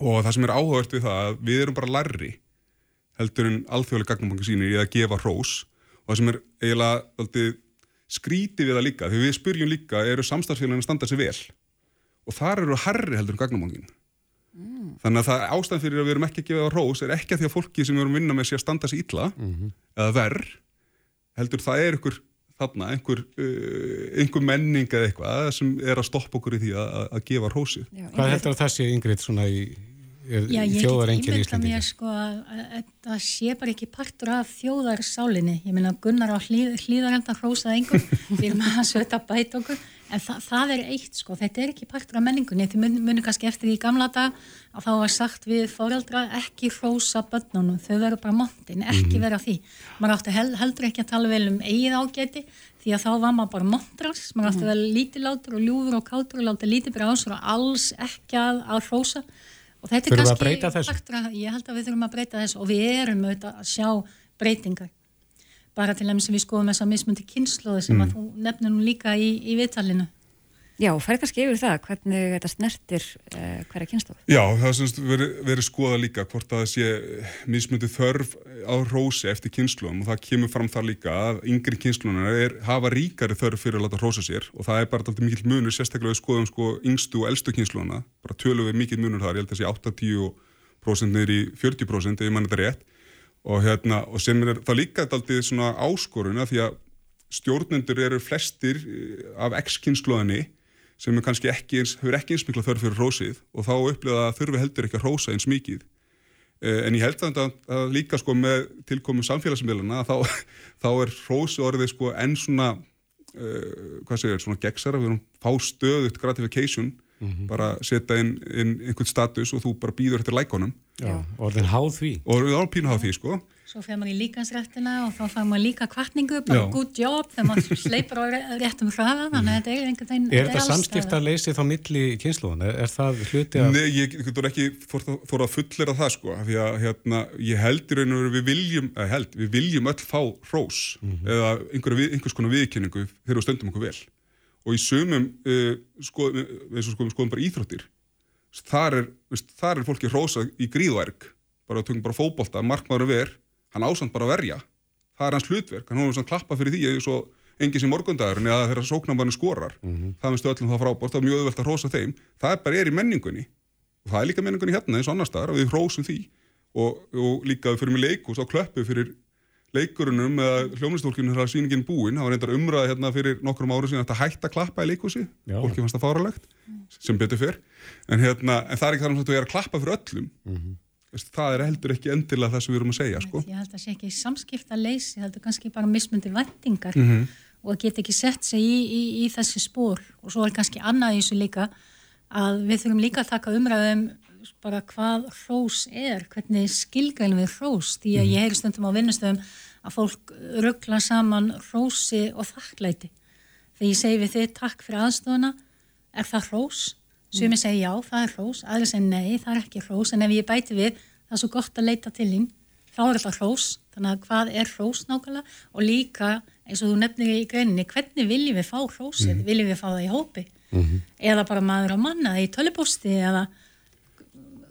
Og það sem er áhugavert við það að við erum bara larri heldur en alþjóðlega gagnabanka sínir í að gefa hrós. Og það sem er eiginlega aldrei, skrítið við það líka því við spyrjum líka eru samstarfsfélagin að standa sig vel? Og þar eru harri heldur en gagnabankin þannig að það ástæðan fyrir að við erum ekki að gefa hrós er ekki að því að fólki sem við erum að vinna með sé að standa sig illa eða verð heldur það er einhver þarna, einhver, uh, einhver menning eða eitthvað sem er að stoppa okkur í því að, að- gefa hrósið. Hvað heldur að það sé yngriðt svona í, er, Já, í ég Íslandi? mér sko að að þetta sé bara ekki partur af þjóðarsálinni. Ég meina Gunnar á hlýð, hlýðarenda hrósað engum, við erum að sveta bæta okkur, en þa það er eitt sko, þetta er ekki partur af menningunni. Þið mun, munum kannski eftir því gamla dag að þá var sagt við foreldra ekki hrósa börnunum, þau verður bara montin, ekki vera því. Maður átti hel, heldur ekki að tala vel um eigið ágæti, því að þá var maður bara montras, maður átti vel lítilátur og ljúfur og kátur og láta lítið bara á sér og alls ekki að, að hrósa. Og þetta er kannski partur af- ég held að við þurfum að breyta þessu. Og við erum auðvitað að sjá breytingar bara til þess að við skoðum þess að mismundi kynnslóði sem Mm. að þú nefnir nú líka í, í viðtalinu Já, fær kannski yfir það, hvernig þetta snertir uh, hverja kynstof. Já, það er semst verið veri skoða líka hvort að það sé mismundi þörf á rósi eftir kynsluðum og það kemur fram þar líka að yngri kynsluðunar er, hafa ríkari þörf fyrir að láta rósa sér og það er bara alltaf mikill munur, sérstaklega við skoðum sko yngstu og elstu kynsluðuna, bara tölum við mikill munur þar, ég held að sé 80% niður í 40% ef ég mann þetta rétt og, hérna, og sem er það líka alltaf svona áskoruna því að stjórnendur eru flestir eh, af X-kynsluðinni sem kannski ekki eins, hefur ekki eins mikla þörf fyrir rósið og þá upplifa að þurfi heldur ekki að rósa eins mikið. Eh, En ég held að, að líka sko með tilkomum samfélagsmiðluna þá, þá er rósi orðið sko enn svona, uh, hvað segir, svona gegnsara, við erum fá stöðut gratification, bara setja inn, inn einhvern status og þú bara býður eftir lækonum Já, orðin háð því. og við erum pínu á því sko. svo fer maður í líkansrættina og þá fær maður líka kvartningu, bara Já. good job þegar maður sleipur á réttum hraða þannig að þetta er einhvern veginn Er þetta samskipta leysið þá milli kynsluðan? Er, er það hluti af... Nei, ég getur ekki fór að fullera það sko, af því að hérna, ég held í raun og veru við viljum, eða held, við viljum öll fá hrós eða einhverja við, einhvers konar viðkynningu þegar við stöndum okkur vel. Og í sumum, uh, sko, eins og sko, við skoðum bara íþróttir, þar er, þar er fólki hrósa í gríðverk, bara tökum bara fótbolta, markmaður ver, hann ásand bara að verja. Það er hans hlutverk, hann hóður svona klappa fyrir því eins og engin sem morgundagurinn eða þegar sóknarmanni skorar. Það finnst öllum það frábært, það er mjög auðvelt að hrósa þeim. Það er bara er í menningunni og það er líka menningunni hérna eins og annar staðar við hrósum því og, og líka við fyrir með leikus og klöppu fyrir leikurunum eða hljómlistfólkinu þegar sýningin búin, það var reyndar umræða hérna fyrir nokkrum árum síðan að þetta hætta að klappa í leikusi Já. fólki fannst það fáralegt sem betur fyrr en, hérna, en það er ekki þar um að vera að klappa fyrir öllum. Veist, það er heldur ekki endilega það sem við erum að segja sko. Ég held að það sé ekki samskipta leysi, ég held að kannski bara mismundi vendingar Mhm. og að geta ekki sett sig í, í, í þessi spór og svo er kannski annað í þessu líka að við þurfum líka að taka umræðum bara hvað hrós er, hvernig skilgælum við hrós, því að ég heyri stundum á vinnustöðum að fólk ruggla saman hrósi og þakklæti. Þegar ég segi við þið takk fyrir aðstofuna er það hrós? Sumi segi já, það er hrós, aðri segi nei, það er ekki hrós. En ef ég bæti við, það er svo gott að leita til þín þá er þetta hrós, þannig að hvað er hrós nákvæmlega? Og líka eins og þú nefnir í greininni, hvernig viljum við fá hrósið, mm. viljum við fá það í hópi? Mm -hmm. eða bara maður á manna í tölubústi eða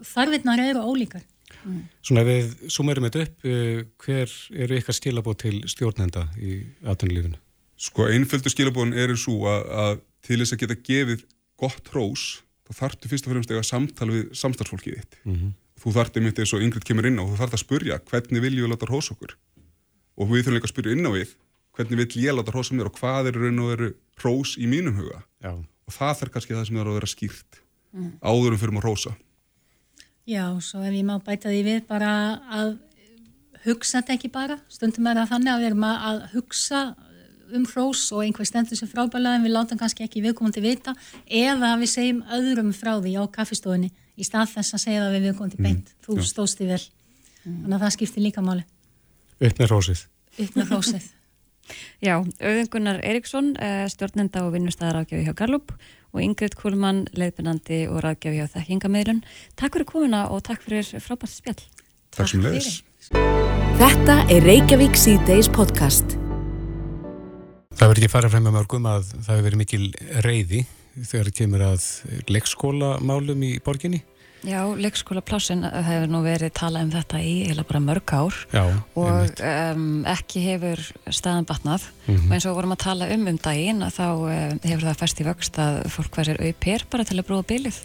þarfinnar eru ólíkar mm. Svona við sumerum þetta upp uh, hver eru ykkar skilabóð til stjórnenda í aðtunlífinu? Sko einföldu skilabóðin eru svo að, að til þess að geta gefið gott hrós þá þartu fyrst og fremst ega samtal við samstarfsfólkið þitt -hmm þú þarft einmitt eins og yngriðt kemur inn á og þú þarft að spurja hvernig viljum við láta hrós okkur og við þurfum líka að spurja inn á við hvernig vill ég láta hrósa mér og hvað er raun og veru hrós í mínum huga Já. og það þarf kannski það sem er að vera skýrt mm. áðurum fyrir maður hrósa Já, svo ef ég má bæta því við bara að hugsa þetta ekki bara, stundum er það þannig að við erum að hugsa um hrós og einhver stendur sem frábælaði en við látum kannski ekki viðkomandi vita eða við segjum öðrum frá því á kaffistofunni í stað þess að segja það við viðkomandi mm. beint, mm. þú í vel mm. þannig að það skiptir líka máli Upp með hrósið Upp með hrósið Já, Auðungunar Eriksson, eh, stjórnenda og vinnustæðarákjafi hjá Gallup og Ingrid Kúlmann, leiðbyrnandi og rákjafi hjá Þekkingamöðrun. Takk fyrir komuna og takk fyrir frábært spjall. Takk sem leiðis. Þetta er Reykjavík C-Days podcast. Það verður ekki farað frem með mörgum að það hefur verið mikil reyði þegar það kemur að leikskólamálum í borginni? Já, leikskólaplásin hefur nú verið talað um þetta í eða bara mörg ár Já, og um, ekki hefur staðan batnað mm -hmm. og eins og vorum að tala um um daginn þá um, hefur það fæst í vöxt að fólk verður auper bara til að brúa bílið.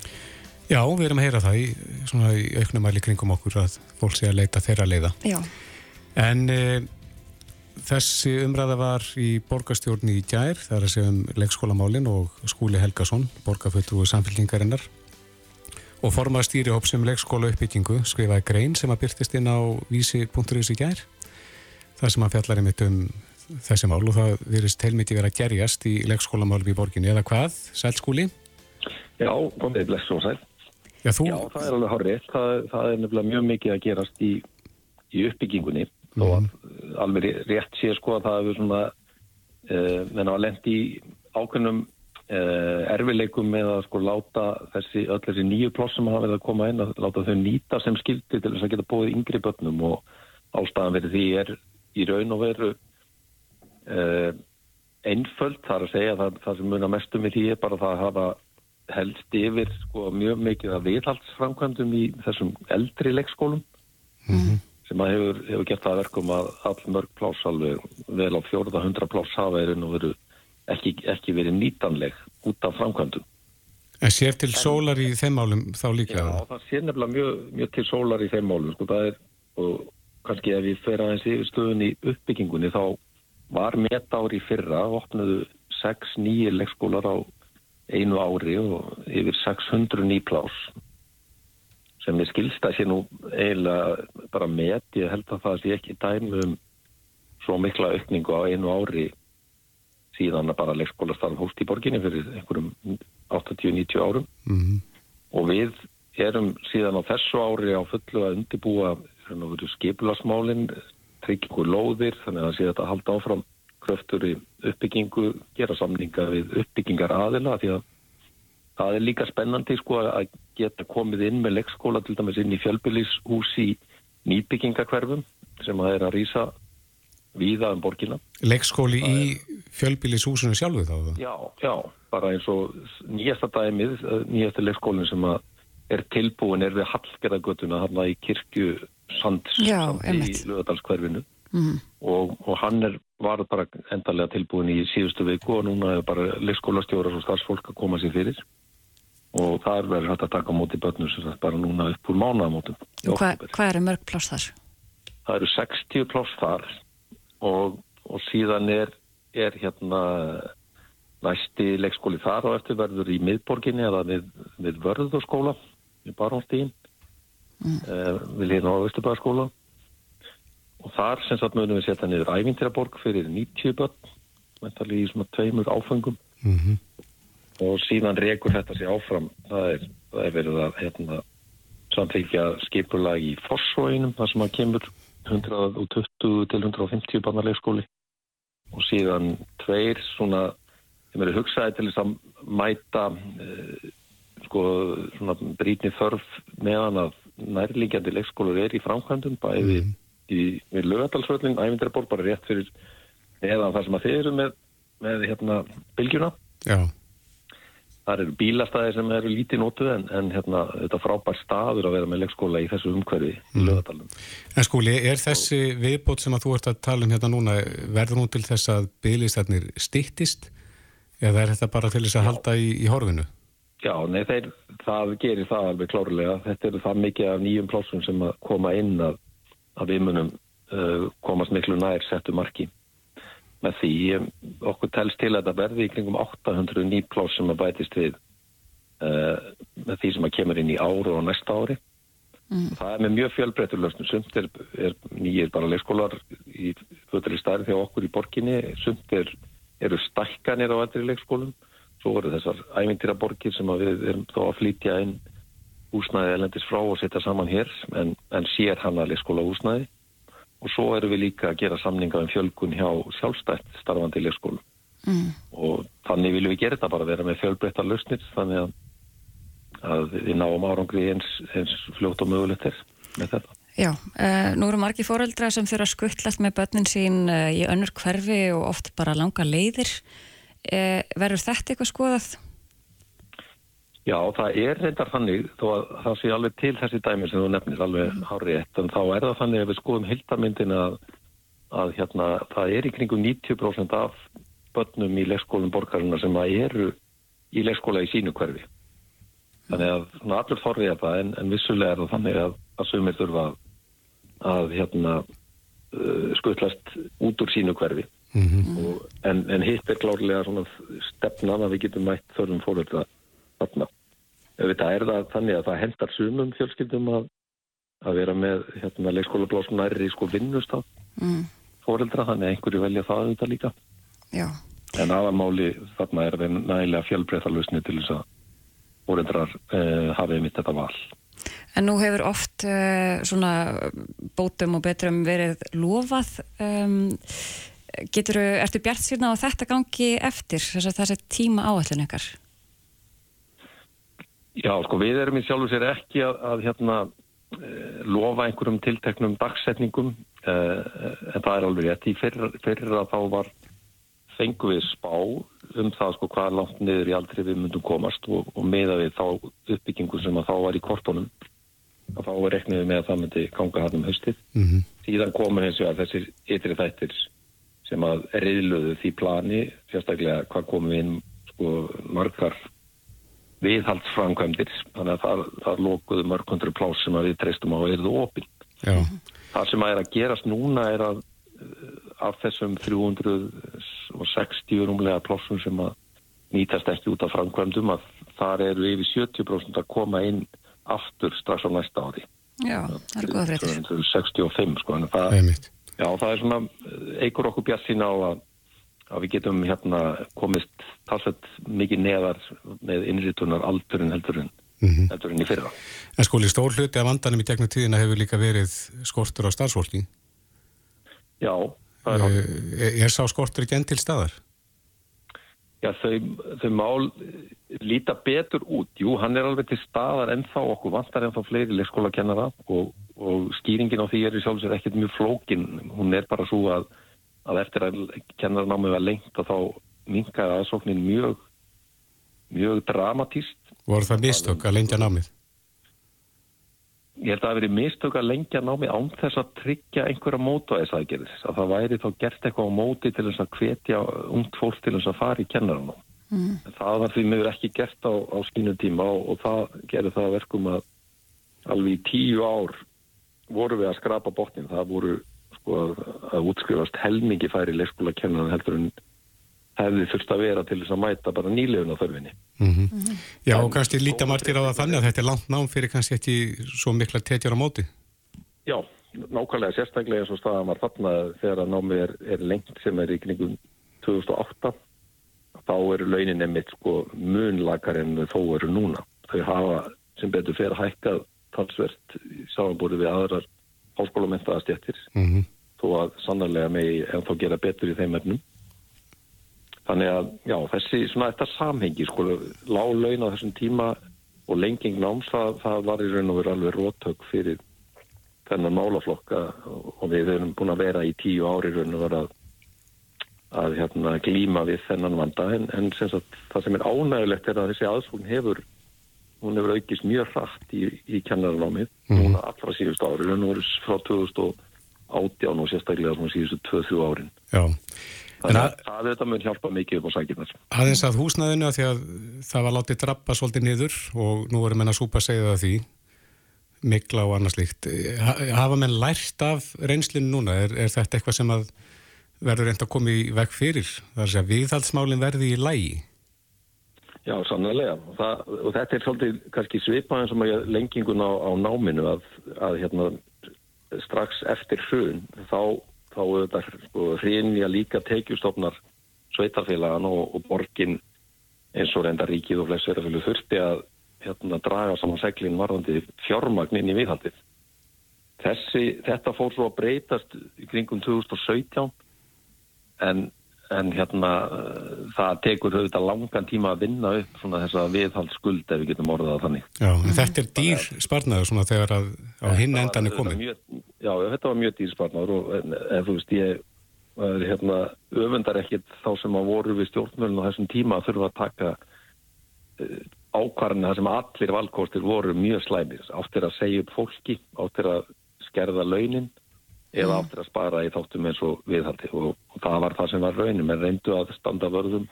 Já, við erum að heyra það í, svona í auknum mæli kringum okkur að fólk sé að leita þeirra leiða. Já. En e, þessi umræða var í borgastjórni í gær, það er að segja um leikskólamálin og skúli Helgason, borgarföldrúi samfélkingarinnar og formað stýri hóp sem leikskóla uppbyggingu skrifaði grein sem að byrtist inn á vísi.is í gær það sem að fjallar einmitt um þessi mál og það virðist heilmikið verið að gerjast í leikskólamálum í borginni eða hvað, sælskúli? Já, komið og sæl Já, þú... Já, það er alveg horrið það, það er nefnilega mjög mikið að gerast í, í uppbyggingunni mm. og alveg rétt sé sko að það hefur svona uh, menna að lendi ákveðnum erfileikum með að sko láta þessi, öll þessi nýju ploss sem hafa verið að koma inn að láta þau nýta sem skildi til þess að geta bóðið yngri börnum. Og ástæðan verið því er í raun og veru uh, einföld þar að segja. Það, það sem munar mestum við því er bara það að hafa helst yfir sko mjög mikið að viðhaldsframkvæmdum í þessum eldri leikskólum. Mm -hmm. sem að hefur, hefur gett það verkum að all mörg pláss alveg vel á fjórða hundra pláss hafa er og veru ekki, ekki verið nýtanleg út af framkvæmdum. En sér til en, sólar í þeim málum þá líka? Já, það sér nefnilega mjög, mjög til sólar í þeim málum. Sko, það er, og kannski ef við fer aðeins yfir stöðun í uppbyggingunni þá var metári fyrra, opnaðu 6 nýjir leikskólar á einu ári og yfir 600 nýplás sem ég skilsta sér nú eiginlega bara met, ég held að það sé ekki dæmi um svo mikla aukningu á einu ári síðan bara leikskólastarf hóst í borginni fyrir einhverjum 80-90 árum mm -hmm. og við erum síðan á þessu ári á fullu að undibúa skipulasmálinn, tryggingu lóðir, þannig að það sé þetta að halda áfram kröftur í uppbyggingu, gera samninga við uppbyggingar aðila því að það er líka spennandi sko að geta komið inn með leikskóla til dæmis inn í fjölbylishús í nýbyggingakverfum sem að er að rýsa víða um borgina. Leikskóli í fjölbílishúsinu sjálfu þá? Já, já, bara eins og nýjasta dæmið, eh, nýjasta leikskólinn sem er tilbúin er við Hallgerðagötuna hann í kirkju sand, sand í Luðadalskverfinu mm. og, og hann er, var bara endarlega tilbúin í síðustu viku og núna er bara leikskólastjórar og starfsfólk að koma sér fyrir og það er hægt að taka á móti börnum sem það bara núna upp úr mánaðamótum. Hvað hva eru mörg pláss þar? Það eru 60 pláss þar og, og síðan er, er hérna næsti leikskóli þar og eftir verður í miðborginni eða við, við vörðurskóla í Barónstíðin mm. eh, við líðum á Östubæðarskóla og þar sem sagt mögum við setja niður ævintiraborg fyrir 90 börn mentalið í svona tveimur áfengum mm -hmm. og síðan rekur þetta sér áfram það er, það er verið að hérna, samþykja skipulag í Fossvóinum þar sem að kemur 120 til 150 barnarleikskóli og síðan tveir svona sem eru hugsaði til þess að mæta uh, sko svona brítni þörf meðan að nærlíkjandi leikskólar er í framkvæmdum bæði mm. í, í lögadalsvöldin, ævindarborg bara rétt fyrir eða það sem að þeir eru með, með hérna bylgjuna Já Það eru bílastæðir sem eru lítið nótuð en, en hérna, þetta frábær staður að vera með leikskóla í þessu umhverfi mm. í lögadalum. En skúli, er þessi viðbót sem að þú ert að tala um hérna núna, verður hún til þess að bílistæðnir stittist eða er þetta bara til þess að Já. halda í, í horfinu? Já, nei, þeir, það gerir það alveg klárlega. Þetta eru það mikið af nýjum plásum sem að koma inn að, að við munum uh, komast miklu nær settu marki með því okkur telst til að það verði í kringum 800 nýplás sem að bætist við uh, með því sem að kemur inn í áru og næsta ári. Mm. það er með mjög fjölbreytur löstum sumt er, er nýjir bara leikskólar í í staði þegar okkur í borginni. Sumt er, eru stakkanir á aldrei leikskólum. Svo voru þessar ævintýra borgir sem við erum þá að flytja inn húsnæði elendis frá og setja saman hér en, en sér hann að leikskóla húsnæði og svo erum við líka að gera samninga um fjölgun hjá sjálfstætt starfandi leikskólu mm. og þannig viljum við gera þetta bara vera með fjölbreyttar lausnir þannig að, að við náum árangri eins, eins fljótt og mögulegt er með þetta. Já, uh, nú eru margi fóreldra sem þurfa að skuttlast með börnin sín uh, í önnur hverfi og oft bara langa leiðir. Uh, verður þetta eitthvað skoðað? Já, það er reyndar þannig, þó að það sé alveg til þessi dæmi sem þú nefnir alveg hárið ett, en þá er það þannig að við skoðum hildamyndin að, að hérna, það er í kringum 90% af börnum í leikskólum borgarina sem eru í leikskóla í sínu hverfi. Þannig að svona, allur þorrið er það, en, en vissulega er það þannig að, að sumir þurfa að hérna, uh, skuttlast út úr sínu hverfi. Mm -hmm. og, en, en hitt er klárlega stefnan að við getum mætt þörfum fólk þarna auðvitað er það þannig að það hendar sumum fjölskyldum að, að vera með hérna, leikskólablásum nærri í sko vinnustaf mm. fóreldra, þannig að einhverju velja það auðvitað líka Já. en aðamáli þarna er það nægilega fjölbreyðarlausni til þess að fóreldrar eh, hafið mitt þetta val En nú hefur oft uh, svona bótum og betrum verið lofað um, getur, ertu bjart sérna á þetta gangi eftir þess að þessi tíma áallin ykkar? Já, sko við erum í sjálfu sér ekki að, að hérna eh, lofa einhverjum tilteknum dagsetningum eh, en það er alveg rétt. Í fyrir, fyrir að þá var fengu við spá um það sko hvað langt niður í aldrei við myndum komast og, og meða við þá uppbyggingu sem að þá var í kortónum að þá var rekniðið með að það myndi ganga hann um haustið. Mm -hmm. Síðan komur eins og að þessir ytri þættir sem að reyðluðu því plani, sérstaklega hvað komum við inn sko margar viðhaldsframkvæmdir þannig að það, það lókuðu mörgundru plás sem við treystum á að eruðu opinn. Það sem að er að gerast núna er að eh, af þessum 360 rúmlega plásum sem að nýtast ekki út af framkvæmdum að þar eru yfir 70% að koma inn aftur strax á næsta ári. Já, það er góða fréttir. 65 sko, það, já, það er svona, eh, eigur okkur bjart sína á að að við getum hérna komist talsett mikið neðar með innritunar aldurinn heldurinn mm -hmm. heldurinn í fyrra. En skóli stór hluti af vandanum í gegnum tíðina hefur líka verið skortur á starfsfólki? Já. Er, er, er sá skortur ekki enn til staðar? Já, þau, þau mál líta betur út. Jú, hann er alveg til staðar ennþá okkur vantar ennþá fleiri leikskóla kennara og, og skýringin á því er í sjálfsvegar ekkert mjög flókin. Hún er bara svo að að eftir að kennarnámið var lengt og þá minkaði aðsóknin mjög mjög dramatíst. Voru það mistök að lengja námið? Ég held að það hefði mistök að lengja námið án þess að tryggja einhverja mótaðisaðgerðis. Að það væri þá gert eitthvað á móti til þess að hvetja ungt fólk til þess að fara í kennarnám. Mm. Það var því miður ekki gert á, á skínu tíma og, og það gerði það verkum að alveg í tíu ár voru við að skrapa botnin. Það voru sko að, að útskrifast helmingi færi leikskóla kennan heldur en hefði þurft að vera til þess að mæta bara nýlegun á þörfinni. Mm -hmm. Mm -hmm. Já og kannski líta margir á það þannig að þetta er langt nám fyrir kannski ekki svo mikla tetjar á móti. Já, nákvæmlega sérstaklega eins og staðan var þarna þegar að námið er, er lengt sem er í knygum 2008 þá eru launin emitt sko munlakar en þó eru núna. Þau hafa sem betur fyrir hækkað talsvert samanbúrið við aðrar háskólamentaða stjættir mm -hmm. Þó að sannarlega megi en þá gera betur í þeim ennum þannig að já, þessi svona þetta samhengi sko, lág laun á þessum tíma og lenging náms það, það var í raun og veru alveg rótök fyrir þennan málaflokka og við erum búin að vera í tíu ári raun og vera að, að hérna, glíma við þennan vanda en, en sem sagt, það sem er ánægulegt er að þessi aðsvogn hefur hún hefur aukist mjög hratt í, í kennaranámið mm. allra síðust ári raun og veru frá 2018 og sérstaklega svona síðustu 2-3 árin Já það þetta mun hjálpa mikið upp á sækirnar. Aðeins að húsnaðinu að því að það var látið drappa svolítið niður og nú erum við að súpa segja það því mikla og annars líkt. Hafa menn lært af reynslinu núna? Er, er þetta eitthvað sem að verður reynd að koma í veg fyrir? Það er að segja viðhaldsmálinn verði í lægi? Já, sannlega. Það, og þetta er svolítið kannski svipaðin sem að lengingun á, á náminu að, að hérna, strax eftir hrun þá þá auðvitað sko, hrinja líka tekjustofnar sveitarfélagan og, og borgin eins og reynda ríkið og flest sveitarfélag þurfti að hérna, draga saman seglinn varðandi fjármagnin í viðhaldið. Þessi, þetta fór svo að breytast kringum 2017 en en hérna það tekur auðvitað langan tíma að vinna upp svona þess að viðhald skuld ef við getum orðað þannig. Já, en þetta er dýr sparnaður svona þegar að á hinn endan er komið. Já, þetta var mjög dýr sparnaður og en, en þú veist ég hérna, öfundar ekkit þá sem að voru við stjórnmjölun á þessum tíma að þurfa að taka uh, ákvarðina sem allir valkostir voru mjög slæmis. Áttir að segja upp fólki, áttir að skerða launin eða mm. áttir að spara í þáttum eins og viðhaldi. Og, og það var það sem var raunin. En reyndu að standa vörðum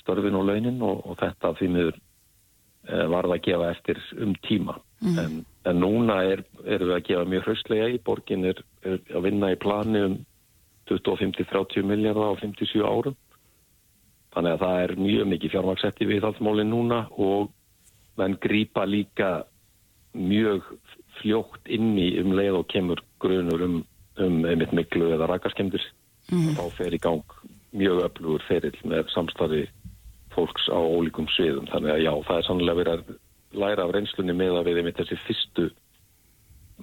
störfin og launin og, og þetta því miður e, var það að gefa eftir um tíma. Mm. en, en núna er, erum við að gefa mjög hraustlega í. Borgin er, er að vinna í plani um 25-30 miljardar á 57 árum. Þannig að það er mjög mikið fjármaksett í viðhaldsmálin núna og menn grýpa líka mjög fljókt inni um leið og kemur grunur um um einmitt miklu eða rakaskemdir mm. þá fer í gang mjög öflugur ferill með samstarfi fólks á ólíkum sviðum þannig að já, það er sannlega verið að læra af reynslunni með að við einmitt þessi fyrstu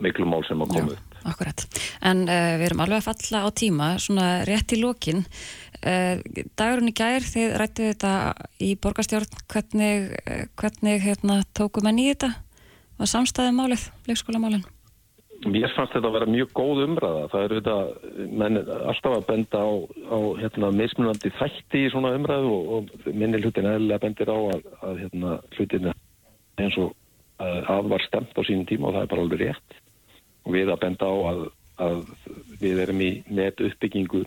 miklu mál sem að koma upp. Akkurat, en uh, við erum alveg að falla á tíma, svona rétt í lokin uh, dagurinn í gær þið rættu þetta í borgarstjórn hvernig, uh, hvernig hérna, tókum enn í þetta var samstæðið málið, leikskólamálinn? Mér fannst þetta að vera mjög góð umræða. Það eru þetta, menn alltaf að benda á, á hérna, mismunandi þætti í svona umræðu og, og minni hlutin eðlilega bendir á að, að hérna, hlutin eins og að var stemt á sínum tíma og það er bara alveg rétt. Og við að benda á að, að við erum í net uppbyggingu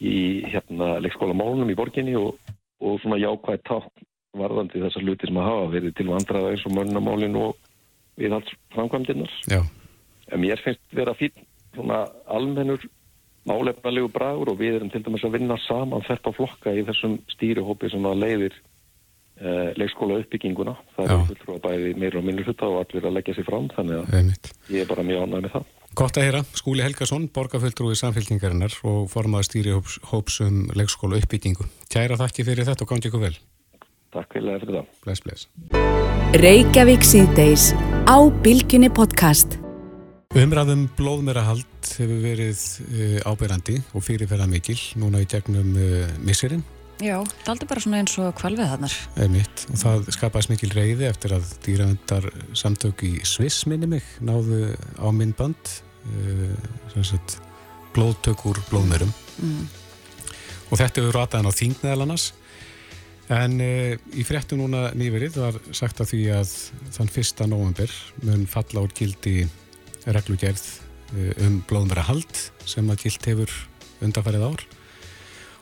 í hérna, leikskólamálunum í borginni og, og svona jákvæð tátt varðandi þessar hluti sem að hafa verið til vandraða eins og mörnumálinn og viðhalds framkvæmdinnar. Já en mér finnst vera fín svona almennur málefnalegu bragur og við erum til dæmis að vinna saman þetta flokka í þessum stýrihópi sem að leiðir uh, leikskóla uppbygginguna það Já. er fulltrú að bæði meira og minnur hutta og allir að leggja sér fram þannig að Einmitt. ég er bara mjög ánæg með það. Gott að heyra, Skúli Helgason, borgarfulltrúi samfélkingarinnar og formaði stýrihóps um leikskóla uppbyggingu Kæra þakki fyrir þetta og gangi ykkur vel. Takk fyrir það Bless, bless Umræðum blóðmerahald hefur verið uh, ábyrrandi og fyrirferða mikil núna í gegnum uh, misserinn. Já, það aldrei bara svona eins og kvalvið þannar. Eða mitt og það skapaðis mikil reyði eftir að dýravendar samtök í Sviss minni mig náðu á minnband uh, blóðtök úr blóðmerum mm. og þetta hefur rataðan á þingneðalanas en í fréttum núna nýverið var sagt að því að þann fyrsta november mun falla úr gildi reglugerð eh, um blóðmæra hald sem að gilt hefur undanfærið ár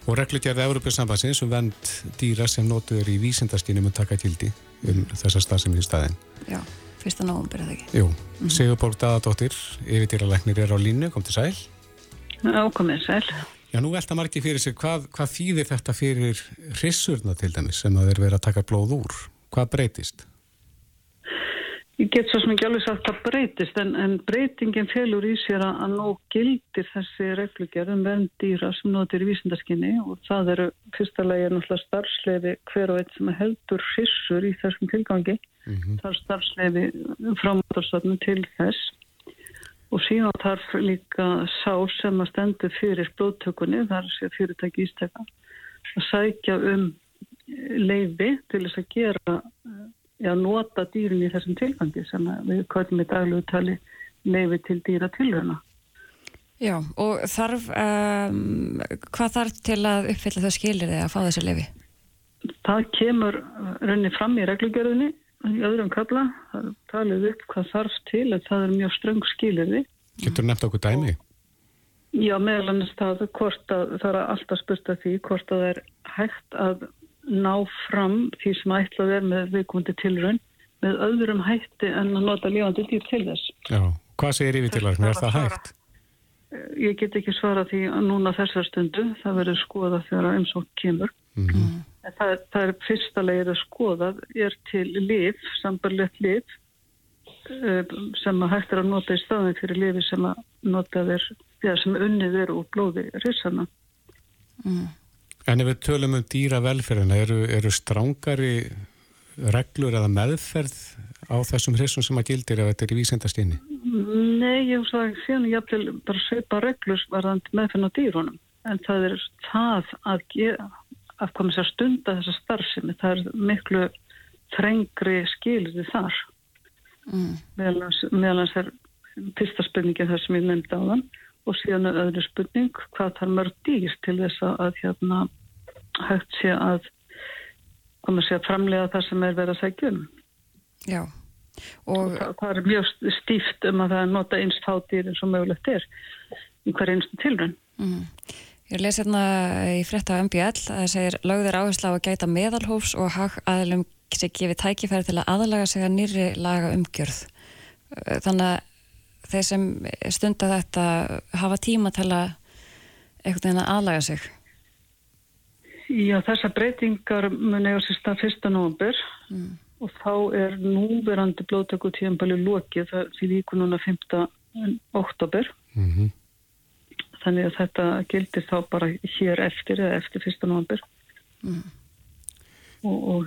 og reglugerð Európa-sambansins um vend dýra sem notuður í vísindarskynum um taka gildi um þessar stafsefni í staðin. Já, fyrsta nógum byrjaði ekki. Jú, mm -hmm. Sigurborg Daðadóttir, yfirdýralegnir er á línu, kom til sæl. Ákomið sæl. Já, nú velta margi fyrir sig, hvað, hvað þýðir þetta fyrir rissurna til dæmis sem að þeir vera að taka blóð úr? Hvað breytist? Ég get svo sem ekki alveg sagt að breytist en, en breytingin félur í sér að, að nóg gildir þessi reglugjörðum verðn dýra sem notir í vísindarskinni og það eru fyrsta lagi náttúrulega starfsleifi hver og einn sem heldur hrissur í þessum tilgangi. Mm -hmm. Það er starfsleifi frámátarstofnum til þess og síðan þarf líka sá sem að stendur fyrir blóttökunni, það er sér fyrirtæki ísteka, að sækja um leifi til þess að gera já, nota dýrin í þessum tilfangi sem við kvöldum í daglegu tali leifi til dýra tilhörna. Já, og þarf, um, hvað þarf til að uppfylla þau skilir þig að fá þessu leifi? Það kemur runni fram í reglugjörðinni í öðrum kalla, það er talið upp hvað þarf til en það er mjög ströng skilir þig. Getur nefnt okkur dæmi? Já, meðal annars það, að, það er alltaf spurt að því hvort að það er hægt að ná fram því sem ætlað er með viðkomandi tilraun með öðrum hætti en að nota lífandi dýr til þess. Já, hvað segir yfirtilagnir? Er það hægt? Ég get ekki svara því að núna þessar stundu, það verður skoða þegar einsók kemur. Mm -hmm. það, er, það er fyrsta leið að skoða er til liv, sambarlegt liv eh, sem að hægt er að nota í staðin fyrir lifi sem að nota þér, sem unnið er úr blóði risana. Mm. En ef við tölum um dýra velferðina, eru, eru strángari reglur eða meðferð á þessum hrissum sem að gildir ef þetta er í vísendastinni? Nei, ég veist að síðan ég hafði bara sveipa reglur varðand meðferðin á dýrunum. En það er það að, gera, að koma sér stunda þessa starfsemi. Það er miklu þrengri skilði þar. Mm. Meðalans er fyrsta spurningin þar sem ég nefndi á þann og síðan er öðru spurning hvað þarf mörg dýr til þess að hérna hægt sé að koma sér að framlega það sem er verið að segja um. Já. Og, og það, það er mjög stíft um að það er nota einst fátýr eins og mögulegt er í hver einstu tilrönn. Mm. Ég lesi hérna í frétta á MBL að það segir lögður áherslu á að gæta meðalhófs og hag aðlum sem gefið tækifæri til að aðlaga sig að nýri laga umgjörð. Þannig að þeir sem stunda þetta hafa tíma til að einhvern veginn að aðlaga sig. Já, þessar breytingar mun eiga sér stað 1. november mm. og þá er núverandi blóðtöku tíðanbæli lokið það fyrir íkun núna 5. oktober. Mm -hmm. Þannig að þetta gildir þá bara hér eftir eða eftir 1. november. Mm. Og, og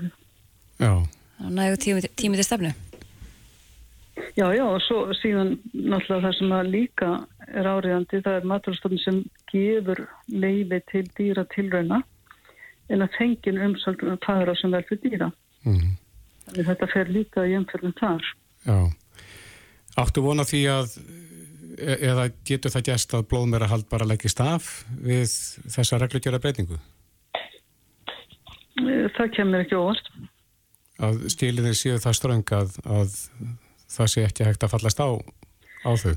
Já. Nægu tímið tími til stefnu? Já, já, og svo síðan náttúrulega það sem að líka er áriðandi, það er maturstofn sem gefur leiði til dýra tilrauna en að fengin umsögnum að fara sem vel fyrir dýra. Mm. Þannig þetta fer líka í umfjörðum þar. Já. Áttu vona því að e eða getur það gæst að blóðmera hald bara leggist af við þessa reglugjara breytingu? E, það kemur ekki óvart. Að stílinni séu það ströng að, að það sé ekki hægt að fallast á, á þau?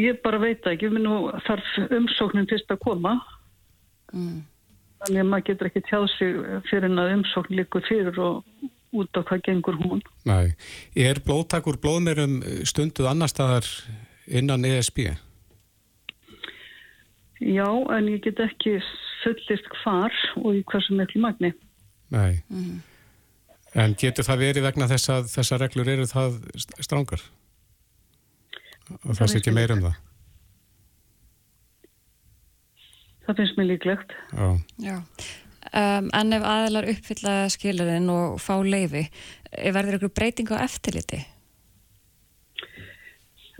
Ég bara veit ekki, við nú þarf umsóknin fyrst að koma. Mm. Þannig að maður getur ekki tjáð sig fyrir en að umsókn líkur fyrir og út á hvað gengur hún. Næ, er blóttakur blóðmerum stunduð annar staðar innan ESB? Já, en ég get ekki fullist hvar og í hversu miklu magni. Næ, mm. en getur það verið vegna þess að þessa reglur eru það strángar? Og það sé ekki meir um það? Það finnst mér líklegt. Já. Já. Um, en ef aðlar uppfylla skilurinn og fá leifi, verður ykkur breyting á eftirliti?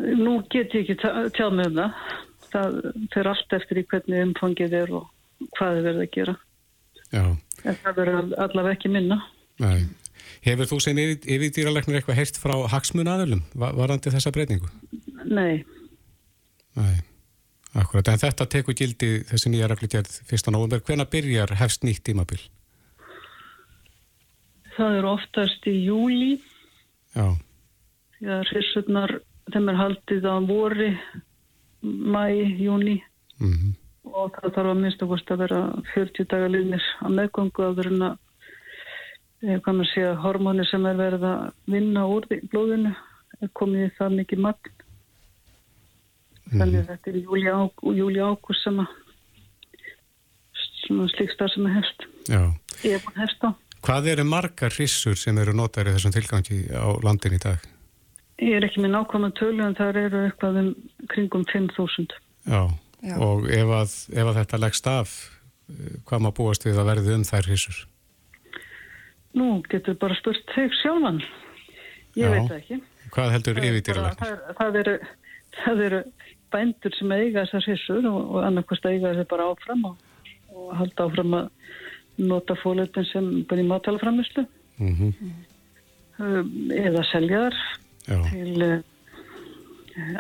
Nú get ég ekki tjáð með um það. Það fer allt eftir í hvernig umfangið er og hvað þið verður að gera. Já. En það verður allavega ekki minna. Nei. Hefur þú sem yfir dýralegnir eitthvað heist frá hagsmun aðalum varandi þessa breytingu? Nei. Nei. Akkurat, en þetta tekur gildi þessi nýja reglugjörð 1. november. Hvena byrjar hefst nýtt tímabil? Það er oftast í júli. Já. Já, hrissurnar, þeim er haldið á vori, mæ, júni. Mm -hmm. Og það þarf að minnst að vera 40 dagar liðnir að meðgöngu að vera að, eh, að hormóni sem er verið að vinna úr blóðinu er komið það mikið magn þannig að þetta er júli ágúst sem að slíkstar sem er hefst ég er búin hefst á Hvað eru margar hrissur sem eru notar í þessum tilgangi á landin í dag? Ég er ekki með nákvæmlega tölu en það eru eitthvað um kringum 5.000. Já. Já. og ef að, ef að þetta leggst af, eh, hvað maður búast við að verði um þær hissur? Nú getur bara spurt þig sjálfan. Ég Já. veit það ekki. Hvað heldur það, eru, það eru bændur sem eiga þessar hissur og, og annarkvæmst eiga þessi bara áfram og, og halda áfram að nota fólutin sem bara í mátalaframislu Mm eða selja þar Já. til uh,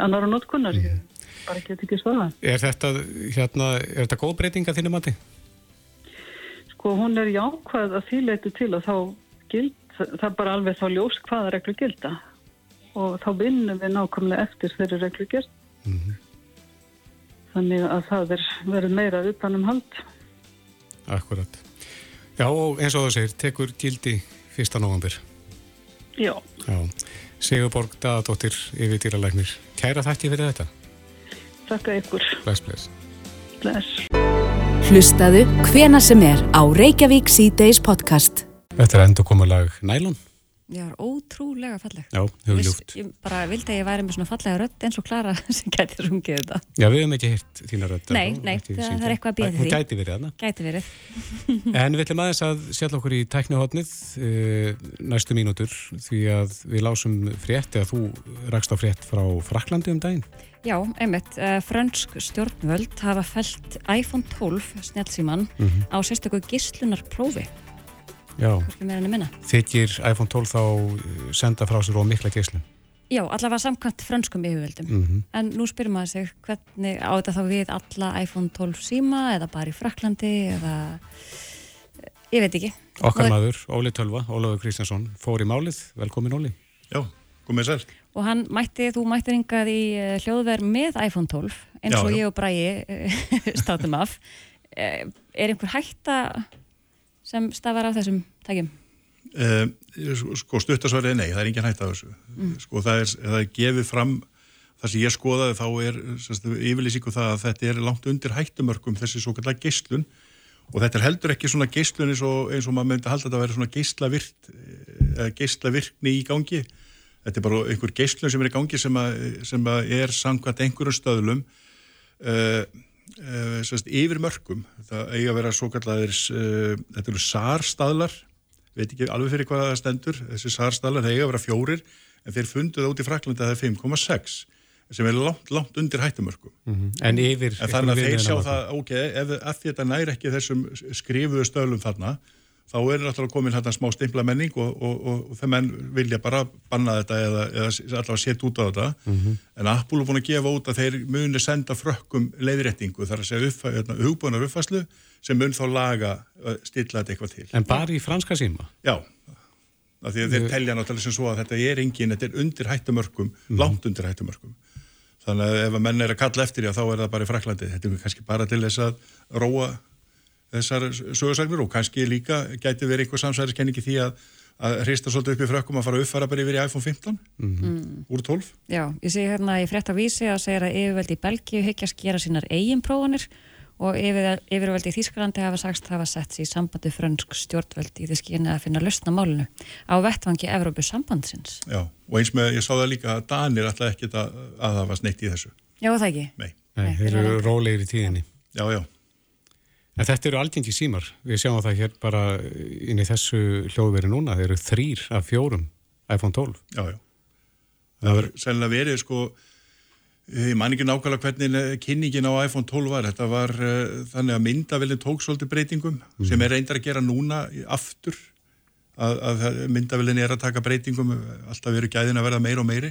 annar og notkunnar. Ég bara get ekki staða. Er þetta, hérna, er þetta góð breyting að þínu mati? Sko hún er jákvæð að því leitu til að þá gild, það bara alveg þá ljós hvaða reglu gilda og þá vinnum við nákvæmlega eftir þeirri reglu gert. Þannig að það er verið meira utanum hald. Akkurat. Já, og eins og þú segir, tekur gildi 1. november. Já, Já. Sigurborg Daðadóttir yfir dýralæknir. Kæra þakki fyrir þetta. þakka ykkur. Bless, bless. Bless. Hlustaðu hvena sem er á Reykjavík C-Days podcast. Þetta er endur komulag Nælon. Já, ótrúlega falleg. Já, hugljúft. Ég bara vildi að ég væri með svona fallega rödd eins og Klara sem gæti sungið þetta. Já, við hefum ekki hirt þína rödd. Nei, nei, það- það er eitthvað að bíða eftir Hún því. gæti verið þarna. Gæti verið. En við ætlum aðeins að sjálf okkur í tæknihotnið uh, næstu mínútur því að við lásum frétt eða þú rakst á frétt frá Fraklandi um daginn. Já, einmitt, uh, frönsk stjórnvöld hafa felt iPhone 12 snjálfsíman Mhm. á sérstöku gislunarprófi, þykir iPhone 12 þá uh, senda frá sér og mikla geislun. Já, allavega samkvæmt frönskum yfirvöldum. Mhm. En nú spyrir maður sig hvernig á þetta þá við alla iPhone 12 síma eða bara í Fraklandi eða ég veit ekki. Okkar Og- maður, Óli Tölva, Ólafur Kristjánsson, fór í málið. Velkomin Óli. Já, komið sæl. Og hann mætti, þú mættir hingað í eh, hljóðverð með iPhone 12 eins Já, og já. ég og Bræi státum af. Eh, Er einhver hætta sem stafar af þessum tækjum? Uh, sko stuttasvarið er nei, það er engin hægt af þessu. Mm. Sko það er, það er gefið fram, það sem ég skoðaði þá er yfirlýsingu það að þetta er langt undir hættumörkum þessi svo kallar geislun og þetta er heldur ekki svona geislun eins og, eins og maður myndi halda þetta að vera svona geislavirt, eða geislavirkni í gangi. Þetta er bara einhver geislun sem er í gangi sem, að, sem að er samkvæmt einhverjum stöðlum uh, uh, semst, yfir mörkum. Það eiga að vera svo kallar, uh, þetta eru SAR-staðlar. Veit ekki alveg fyrir hvað það stendur. Þessi sarstalar, það eiga að vera fjórir en þeir funduð út í Fraklandi að það er 5,6 sem er langt, langt undir hættumörkum. En yfir... en þannig að þeir sjá það, ok, ef því þetta næri ekki þessum skrifuðu stöðlum þarna þá er náttúrulega komin hérna smá stimpla menning og, og, og, og þeir menn vilja bara banna þetta eða, eða allavega setja út á þetta Mhm. en Apple er búin að gefa út að þeir muni senda frökkum leiðréttingu þar að segja uppfæ, hérna, hugbúinar uppfæslu sem mun þá laga, stilla þetta eitthvað til En bara í franska síma? Já, af því að þeir telja náttúrulega sem svo að þetta er engin, þetta er undir hættumörkum, Mhm. langt undir hættumörkum. Þannig að ef að menn er að kalla eftir því þá er það bara í Fraklandi. Þetta er kannski bara til þess að róa þessar sögursagnir og kannski líka gæti verið einhver samsæriskenningi því að, að hrista svolítið upp í frökkum að fara að uppfara bara yfir í iPhone 15 Mm. úr 12. Já, ég sé hérna í frétta vísi að segja að yfirvöldi í Belgíu hyggjast gera sínar eigin prófanir og yfir, yfirvöldi í Þýskalandi hafa sagst hafa sett sér í sambandi frönsk stjórnvöldi í þess kyni að finna lausna málinu á vettvangi Evrópu sambandsins. Já, og eins með, ég sá það líka að Danir alltaf ekki að, að það var sneitt í þessu. Já, það ekki? Nei. Nei, þeir eru rólegir í tíðinni. Já, já. En þetta eru algengi símar. Við sjáum það hér bara inn í þessu hljóðveri núna. Þeir eru þrýr af fjórum iPhone 12. Já, já. Það verður sennilega verið sko, ég man ekki nákvæmlega hvernig kynningin á iPhone 12 var. Þetta var uh, þannig að myndavillin tók svolítið breytingum sem er reyndar að gera núna aftur. Að, að myndavillin er að taka breytingum, alltaf eru gæðin að verða meira og meiri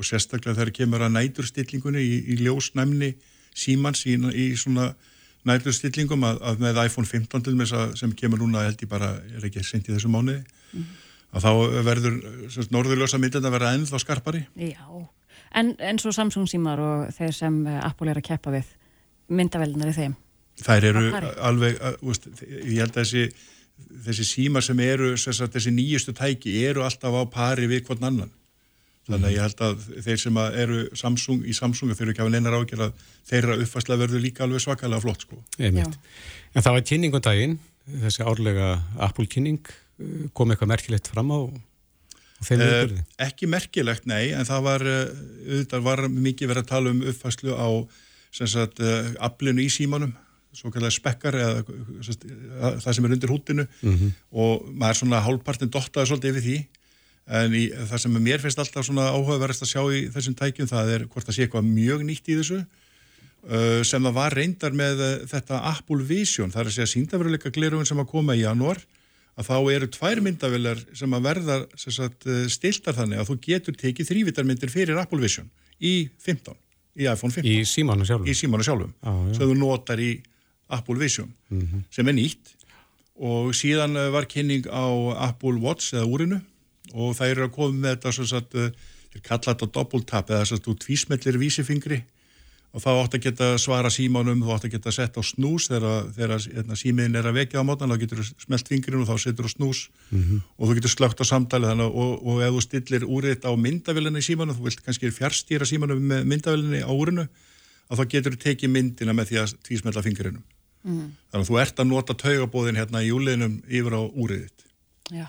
og sérstaklega þegar kemur að næturstillingunni í, í ljósnæmni símans í, í svona næturstillingum að, að með iPhone 15 til þess að sem kemur núna held ég bara, er ekki sent í þessu mánuði að þá verður semst, norðurljósa myndin að vera ennþá skarpari. Já, en, en svo Samsung símar og þeir sem eh, Apple er að keppa við myndavelnar í þeim. þær eru alveg, að, úst, ég held að þessi þessi símar sem eru þessi nýjustu tæki eru alltaf á pari við hvern annan þannig að ég held að þeir sem að eru Samsung, í Samsung þeir eru ekki að neinar ágjör að þeirra uppfæsla verður líka alveg svakalega flott sko. En það var kynningundaginn, þessi árlega Apple kynning, kom eitthvað merkilegt fram á? Uh, ekki merkilegt, nei, en það var, uh, var mikið verið að tala um uppfæslu á sagt, uh, aflinu í símanum, svo kallar spekkar eða sagt, það sem er undir hútinu mm -hmm. og maður er svona hálfpartin dottaði svolítið yfir því en í, það sem mér finnst alltaf svona áhugaverðast að sjá í þessum tækjum það er hvort það sé eitthvað mjög nýtt í þessu sem það var reyndar með þetta Apple Vision, það er að segja síndafræðilega glerugun sem að koma í janúar að þá eru tvær myndavillar sem að verða sagt, eh, stiltar þannig að þú getur tekið þrývitarmyndir fyrir Apple Vision í 15, í iPhone 15 í símanu sjálfum, í símanu sjálfum ah, sem þú notar í Apple Vision mm -hmm. sem er nýtt. Og síðan eh, var kynning á Apple Watch eða úrinu og það eru að koma með þetta svo að eh, þeir kalla þetta double tap eða þess að þú tvísmellir vísifingri og þá átt að geta svara símánum, þú átt að geta sett á snús þegar, þegar hérna, símiðin er að vekja á mótan, þá getur þú smelt fingurinn og þá setur þú snús mm -hmm. og þú getur slögt á samtali þannig og, og ef þú stillir úrið á myndavillinni í símánum, þú vilt kannski fjárstýra símánum með myndavillinni á úrinu að þá getur þú tekið myndina með því að tvísmelta fingurinnum. Mm -hmm. Þannig að þú ert að nota taugabóðin hérna í júliðinum yfir á úriðið. Já.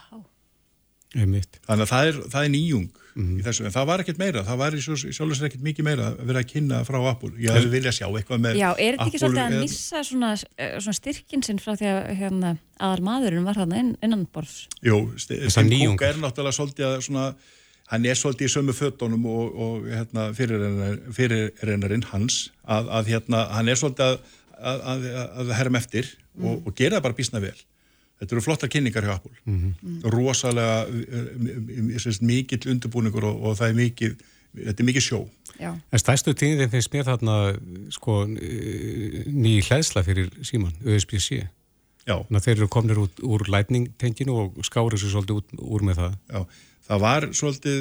Þannig að það er, það er nýjung mm -hmm. í þessu, en það var ekkert meira, það var í sjálfsvegar ekkert mikið meira að vera að kynna frá Apple. Ég hefði viljað sjá eitthvað með Apple. Já, er þetta ekki svolítið að missa svona, eh, svona styrkin sinn frá því að hérna, aðal maðurinn var þarna inn, innan borðs? Jú, Stefán Kúk er náttúrulega svolítið að svona, hann er svolítið í sömu föttónum og, og hérna, fyrirreinarinn hans, að, að hérna, hann er svolítið að, að, að herra með eftir mm. og, og gera það bara bísna vel. Þetta eru flotta kynningar hjá Apple. Mm -hmm. Rosalega uh, mikill undirbúningur og, og það er mikið, þetta er mikið sjó. Já. En stæstu tíðin finnst mér þarna sko, ný hlæðsla fyrir síman, USB-C. Já. Þannig að þeir eru komnir út úr lightning-tenginu og skárið sér svolítið út, úr með það. Já, það var svolítið,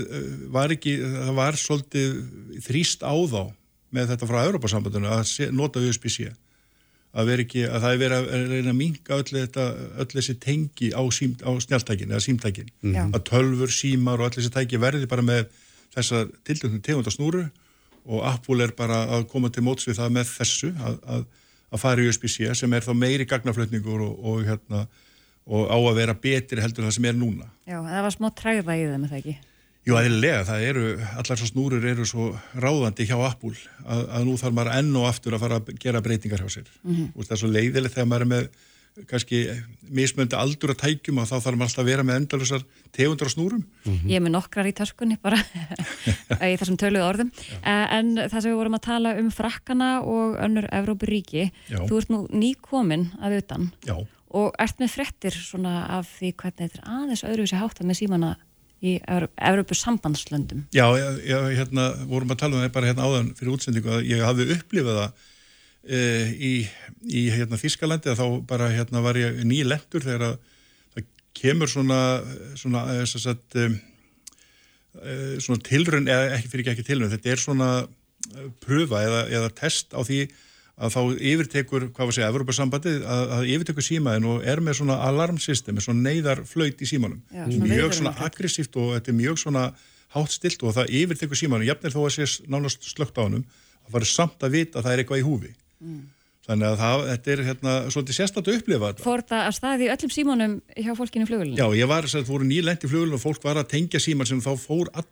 var ekki, það var svolítið þrýst á þá með þetta frá Europasambandinu að nota USB-C að vera ekki, að það er verið að reyna að minga öll, þetta, öll þessi tengi á, sím, á snjáltækin eða símtækin. Mm. að tölfur, símar og öll þessi tæki verði bara með þessa tildöknum tegund á snúru og Apple er bara að koma til móts við það með þessu að, að, að fara í USB-C sem er þá meiri gagnaflutningur og, og, hérna, og á að vera betri heldur það sem er núna. Já, það var smá træða í það með það ekki Jú, aðeinslega, það eru, allar svo snúrur eru svo ráðandi hjá Apple að, að nú þarf maður enn og aftur að fara að gera breytingar hjá sér. Mm -hmm. það er svo leiðilegt þegar maður er með kannski mismöndi aldur að tækjum og þá þarf maður alltaf að vera með endalusar tegundar og snúrum. Mm -hmm. Ég er með nokkrar í törskunni bara í þessum töluðu orðum. Já. En það sem við vorum að tala um frakkana og önnur Evrópuríki, þú ert nú nýkomin af utan Já. og ert með frettir svona af því hvernig þetta er aðeins öðruvísi hátta með símana í Európu sambandslöndum Já, já, hérna vorum að tala um það bara hérna áðan fyrir útsendingu að ég hafði upplifað það e, í, í hérna Þískalandi að þá bara hérna var ég nýlendur þegar að það kemur svona svona, sagt, e, svona tilrun, eða ekki fyrir ekki tilrun þetta er svona pröfa eða, eða test á því að þá yfirtekur, hvað var að segja, Evropasambandi að, að yfirtekur símaðin og er með svona alarmsystem, svona neyðarflöyt í símanum. Já, svona mjög svona aggressíft og þetta er mjög svona hátt stilt og það yfirtekur símanum, jafnir þó að sé nánast slögt á hannum, það var samt að vita að það er eitthvað í húfi. Mm. Þannig að það, þetta er hérna svolítið sérstaklega að upplifa þetta. Fór það að staði öllum símanum hjá fólkinu flugulinu? Já, ég var, það voru nýlendi í flugulinu og fólk var að tengja síman sem þá fór all,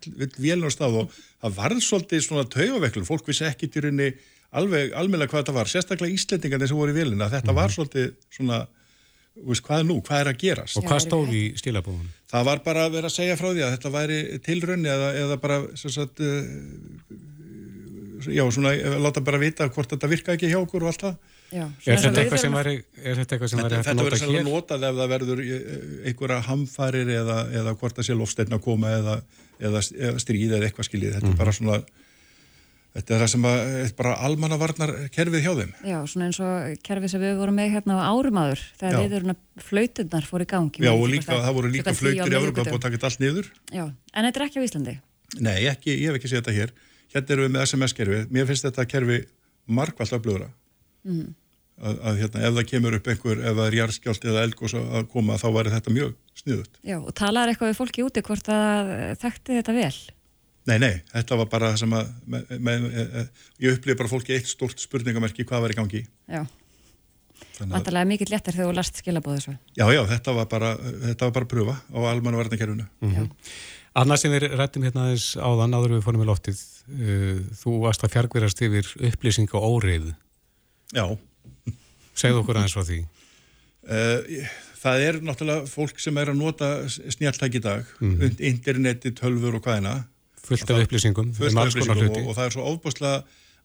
alveg almeinlega hvað þetta var, sérstaklega Íslendingarnir sem voru í vilina, þetta mm -hmm. var svolítið svona, veist, hvað er nú, hvað er að gerast Og hvað stóð í stílabóðun? Það var bara að vera að segja frá því að þetta væri tilrönni eða, eða bara sagt, uh, já, svona láta bara vita hvort þetta virka ekki hjá okkur og allt það Já, er þetta eitthvað sem væri þetta verður sérlega notað ef það verður einhverja hamfarir eða, eða hvort það sé lofsteinn að koma eða, eða, eða stríð eða eitthvað skiljið þetta mm -hmm. er bara svona Þetta er það sem að, bara almannavarnar kerfið hjá þeim. Já, svona eins og kerfið sem við vorum með hérna á árumadur þegar viðurna flauturnar fór í gangi. Já, og líka, það voru líka flautur í að taka þetta allt niður. Já, en þetta er ekki á Íslandi? Nei, ekki, ég hef ekki séð þetta hér. Hérna erum við með SMS-kerfið. Mér finnst þetta kerfi markvallt af blöðra. Mm. Að, að hérna, ef það kemur upp einhver, ef það er jarðskjált eða elgós að koma, þá væri þetta mjög sniðut. Já, og talar eitthvað við fólki úti hvort það þekkti þetta vel? Nei, nei, þetta var bara það sem að með, með, með, ég upplifi bara fólki eitt stort spurningamerki hvað var í gangi Já, vantarlega mikið léttar þegar þú last skilabóðu svo Já, já, þetta var bara þetta var bara pröfa á almanna varnakerfunu mm -hmm. Annars sem við rættum hérna aðeins áðan, áður við fórum í loftið, uh, þú varst að fjargverast yfir upplýsing og óreið. Já. Segð okkur aðeins frá því. Uh, það er náttúrulega fólk sem er að nota snjáltæk í dag, mm. interneti, tölfur og hvaðina. Fullt af upplýsingum. Af upplýsingum og, og það er svo ofbúslega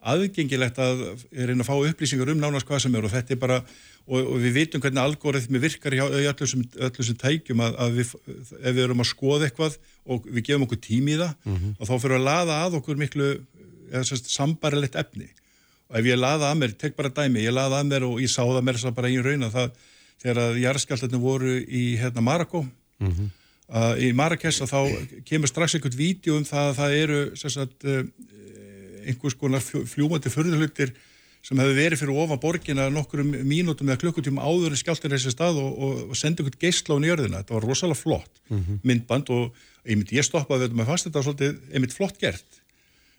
aðgengilegt að reyna að fá upplýsingar um nánast hvað sem er og þetta er bara, og, og við vitum hvernig algoritmi virkar í öllum sem tækjum að, að við, ef við erum að skoða eitthvað og við gefum okkur tími í það mm -hmm. og þá fyrir að laða að okkur miklu sambarilegt efni og ef ég laða að mér, tek bara dæmi, ég laða að mér og ég sá það mér bara einn raun að það, þegar að jarðskjaldinu voru í hérna Marako mm -hmm. Uh, í Marrakes að þá kemur strax einhvert vídeo um það að það eru sagt, uh, einhvers konar fljúmandi förðurhlutir sem hefur verið fyrir ofan borgina nokkur mínútum eða klukkutíma áður en skjáltir þessi stað og, og, og sendi einhvern geysla á nýjörðina. Þetta var rosalega flott mm -hmm. myndband og einmitt ég stoppaði þetta með fast þetta var svolítið einmitt flott gert.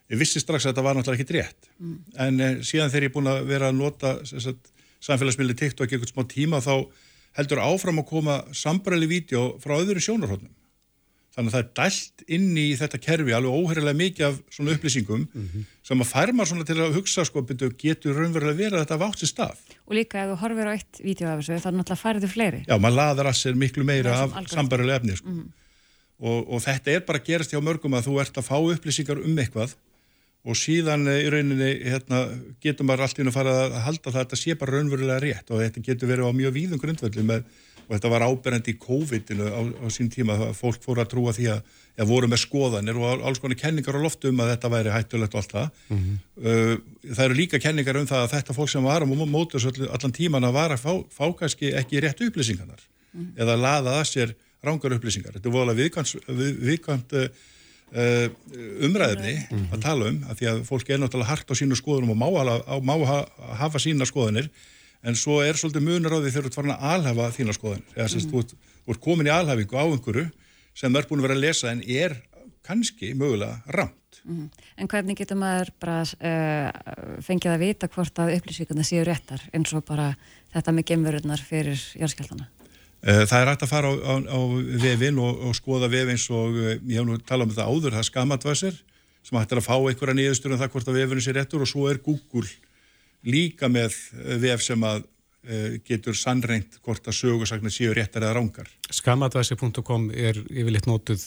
Ég vissi strax að þetta var náttúrulega ekki rétt mm. en eh, síðan þegar ég er búin að vera að nota samfélagsmiðli TikTok ekki eitthvað smá tíma þá heldur áfram að koma sambræli vídeo frá öðru sjónarhóttnum Þannig að það er dælt inn í þetta kerfi alveg óheirilega mikið af svona upplýsingum mm -hmm. sem að fær maður svona til að hugsa sko betur getur raunverulega verið að þetta vátt sér stað. Og líka ef þú horfir á eitt vídeo af þessu þá er náttúrulega færið fleiri. Já, maður laðar að sér miklu meira af sambarilega efni sko. Mm -hmm. og, og þetta er bara að gerast hjá mörgum að þú ert að fá upplýsingar um eitthvað og síðan eh, í rauninni hérna, getur maður alltaf inn að fara að halda það að þetta sé bara raunverulega rétt og þetta getur verið á mjög víðum grundvelli með og þetta var áberandi í COVID-inu á, á sín tíma að fólk fóru að trúa því að ja, voru með skoðanir og alls konar kenningar á loftu um að þetta væri hættulegt og allt það. Mm -hmm. það eru líka kenningar um það að þetta fólk sem var á mótus allan tíman að var að fá, fá kannski ekki rétt upplýsingarnar mm -hmm. eða laða að sér rángar upplýsingar. Þetta er volið viðkvæmt uh, umræðinni mm að tala um að því að fólk er náttúrulega hart á sínu skoðunum og má, á, má hafa sína skoðanir en svo er svolítið munur á því þegar þú ert farin að alhafa þína skoðanir, eða sérst, mm. þú, þú ert komin í alhafingu á einhverju sem er búin að vera að lesa en er kannski mögulega ramt. Mm. En hvernig getur maður bara uh, fengið að vita hvort að upplýsvíkuna séu réttar eins og bara þetta með gemverurnar fyrir járskjaldana? Uh, það er hægt að fara á, á, á vefin og, og skoða vefin og uh, ég hef nú talað um þetta áður, það er skamatvæsir sem hægt er að fá einhverja nýðustur um það hvort að vefinu sé réttur og svo er Google líka með eh, vef sem að getur sannreint hvort að sögursakna séu réttar eða rángar. Skamadvæsi.com er yfirleitt nótuð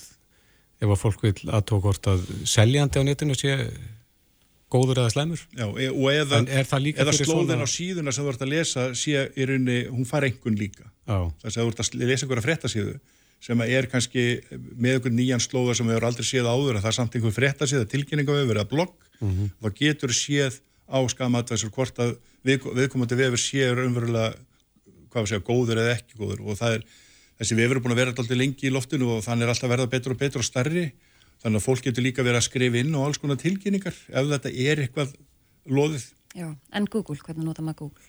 ef að fólk vil aðtók hvort að seljandi á netinu sé góður eða slemur. Já, e og eða, eða slóðin á síðuna sem þú ert að lesa sé í rauninni, hún far engun líka. Þess að þú ert að lesa einhverja frettasíðu sem er kannski með einhvern nýjan slóða sem við hefur aldrei séð áður að það er samt einhver frettasíða, tilkynninga við verið að blogg, mm -hmm. þá getur séð á skamatvæsur hvort að við, viðkomandi vefur séur umverulega hvað við segja, góður eða ekki góður og það er, þessi vefur er búin að vera alltaf lengi í loftinu og þannig er alltaf verða betur og betur og starri, þannig að fólk getur líka verið að skrifa inn og alls konar tilkynningar ef þetta er eitthvað loðið. Já, en Google, hvernig nota maður Google?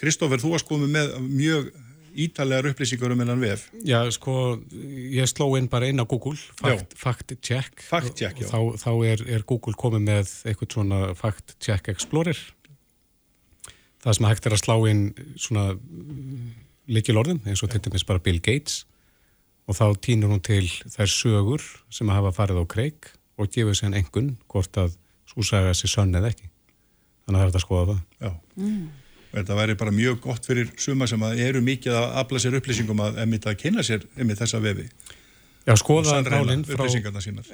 Kristófer, uh, þú varst komið með mjög ítalegar upplýsingar um hennan vef. Já, sko, ég sló inn bara inn á Google, fact, fact check. Fact check, já. Þá, þá er, er Google komið með eitthvað svona fact check explorer. Það sem hægt er að slá inn svona likilorðin, eins og til dæmis bara Bill Gates og þá týnur hún til þær sögur sem hafa farið á kreik og gefur sér engun hvort að súsaga sér sönn eða ekki. Þannig að það er þetta að skoða það. Já. Mm þetta væri bara mjög gott fyrir suma sem að eru mikið að afla sér upplýsingum að emitt að kynna sér emitt þessa vefi Já, skoða málinn frá,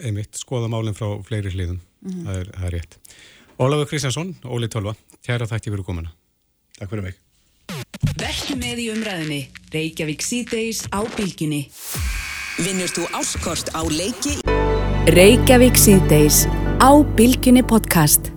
einmitt, skoða málinn frá fleiri hliðum mm -hmm. það, er, það er rétt Ólafur Kristjánsson, Óli Tölva kæra þætti fyrir komuna Takk fyrir mig Vertu með í umræðinni Reykjavík síðdeis á bylginni Vinnur þú áskort á leiki? Reykjavík síðdeis á bylginni podcast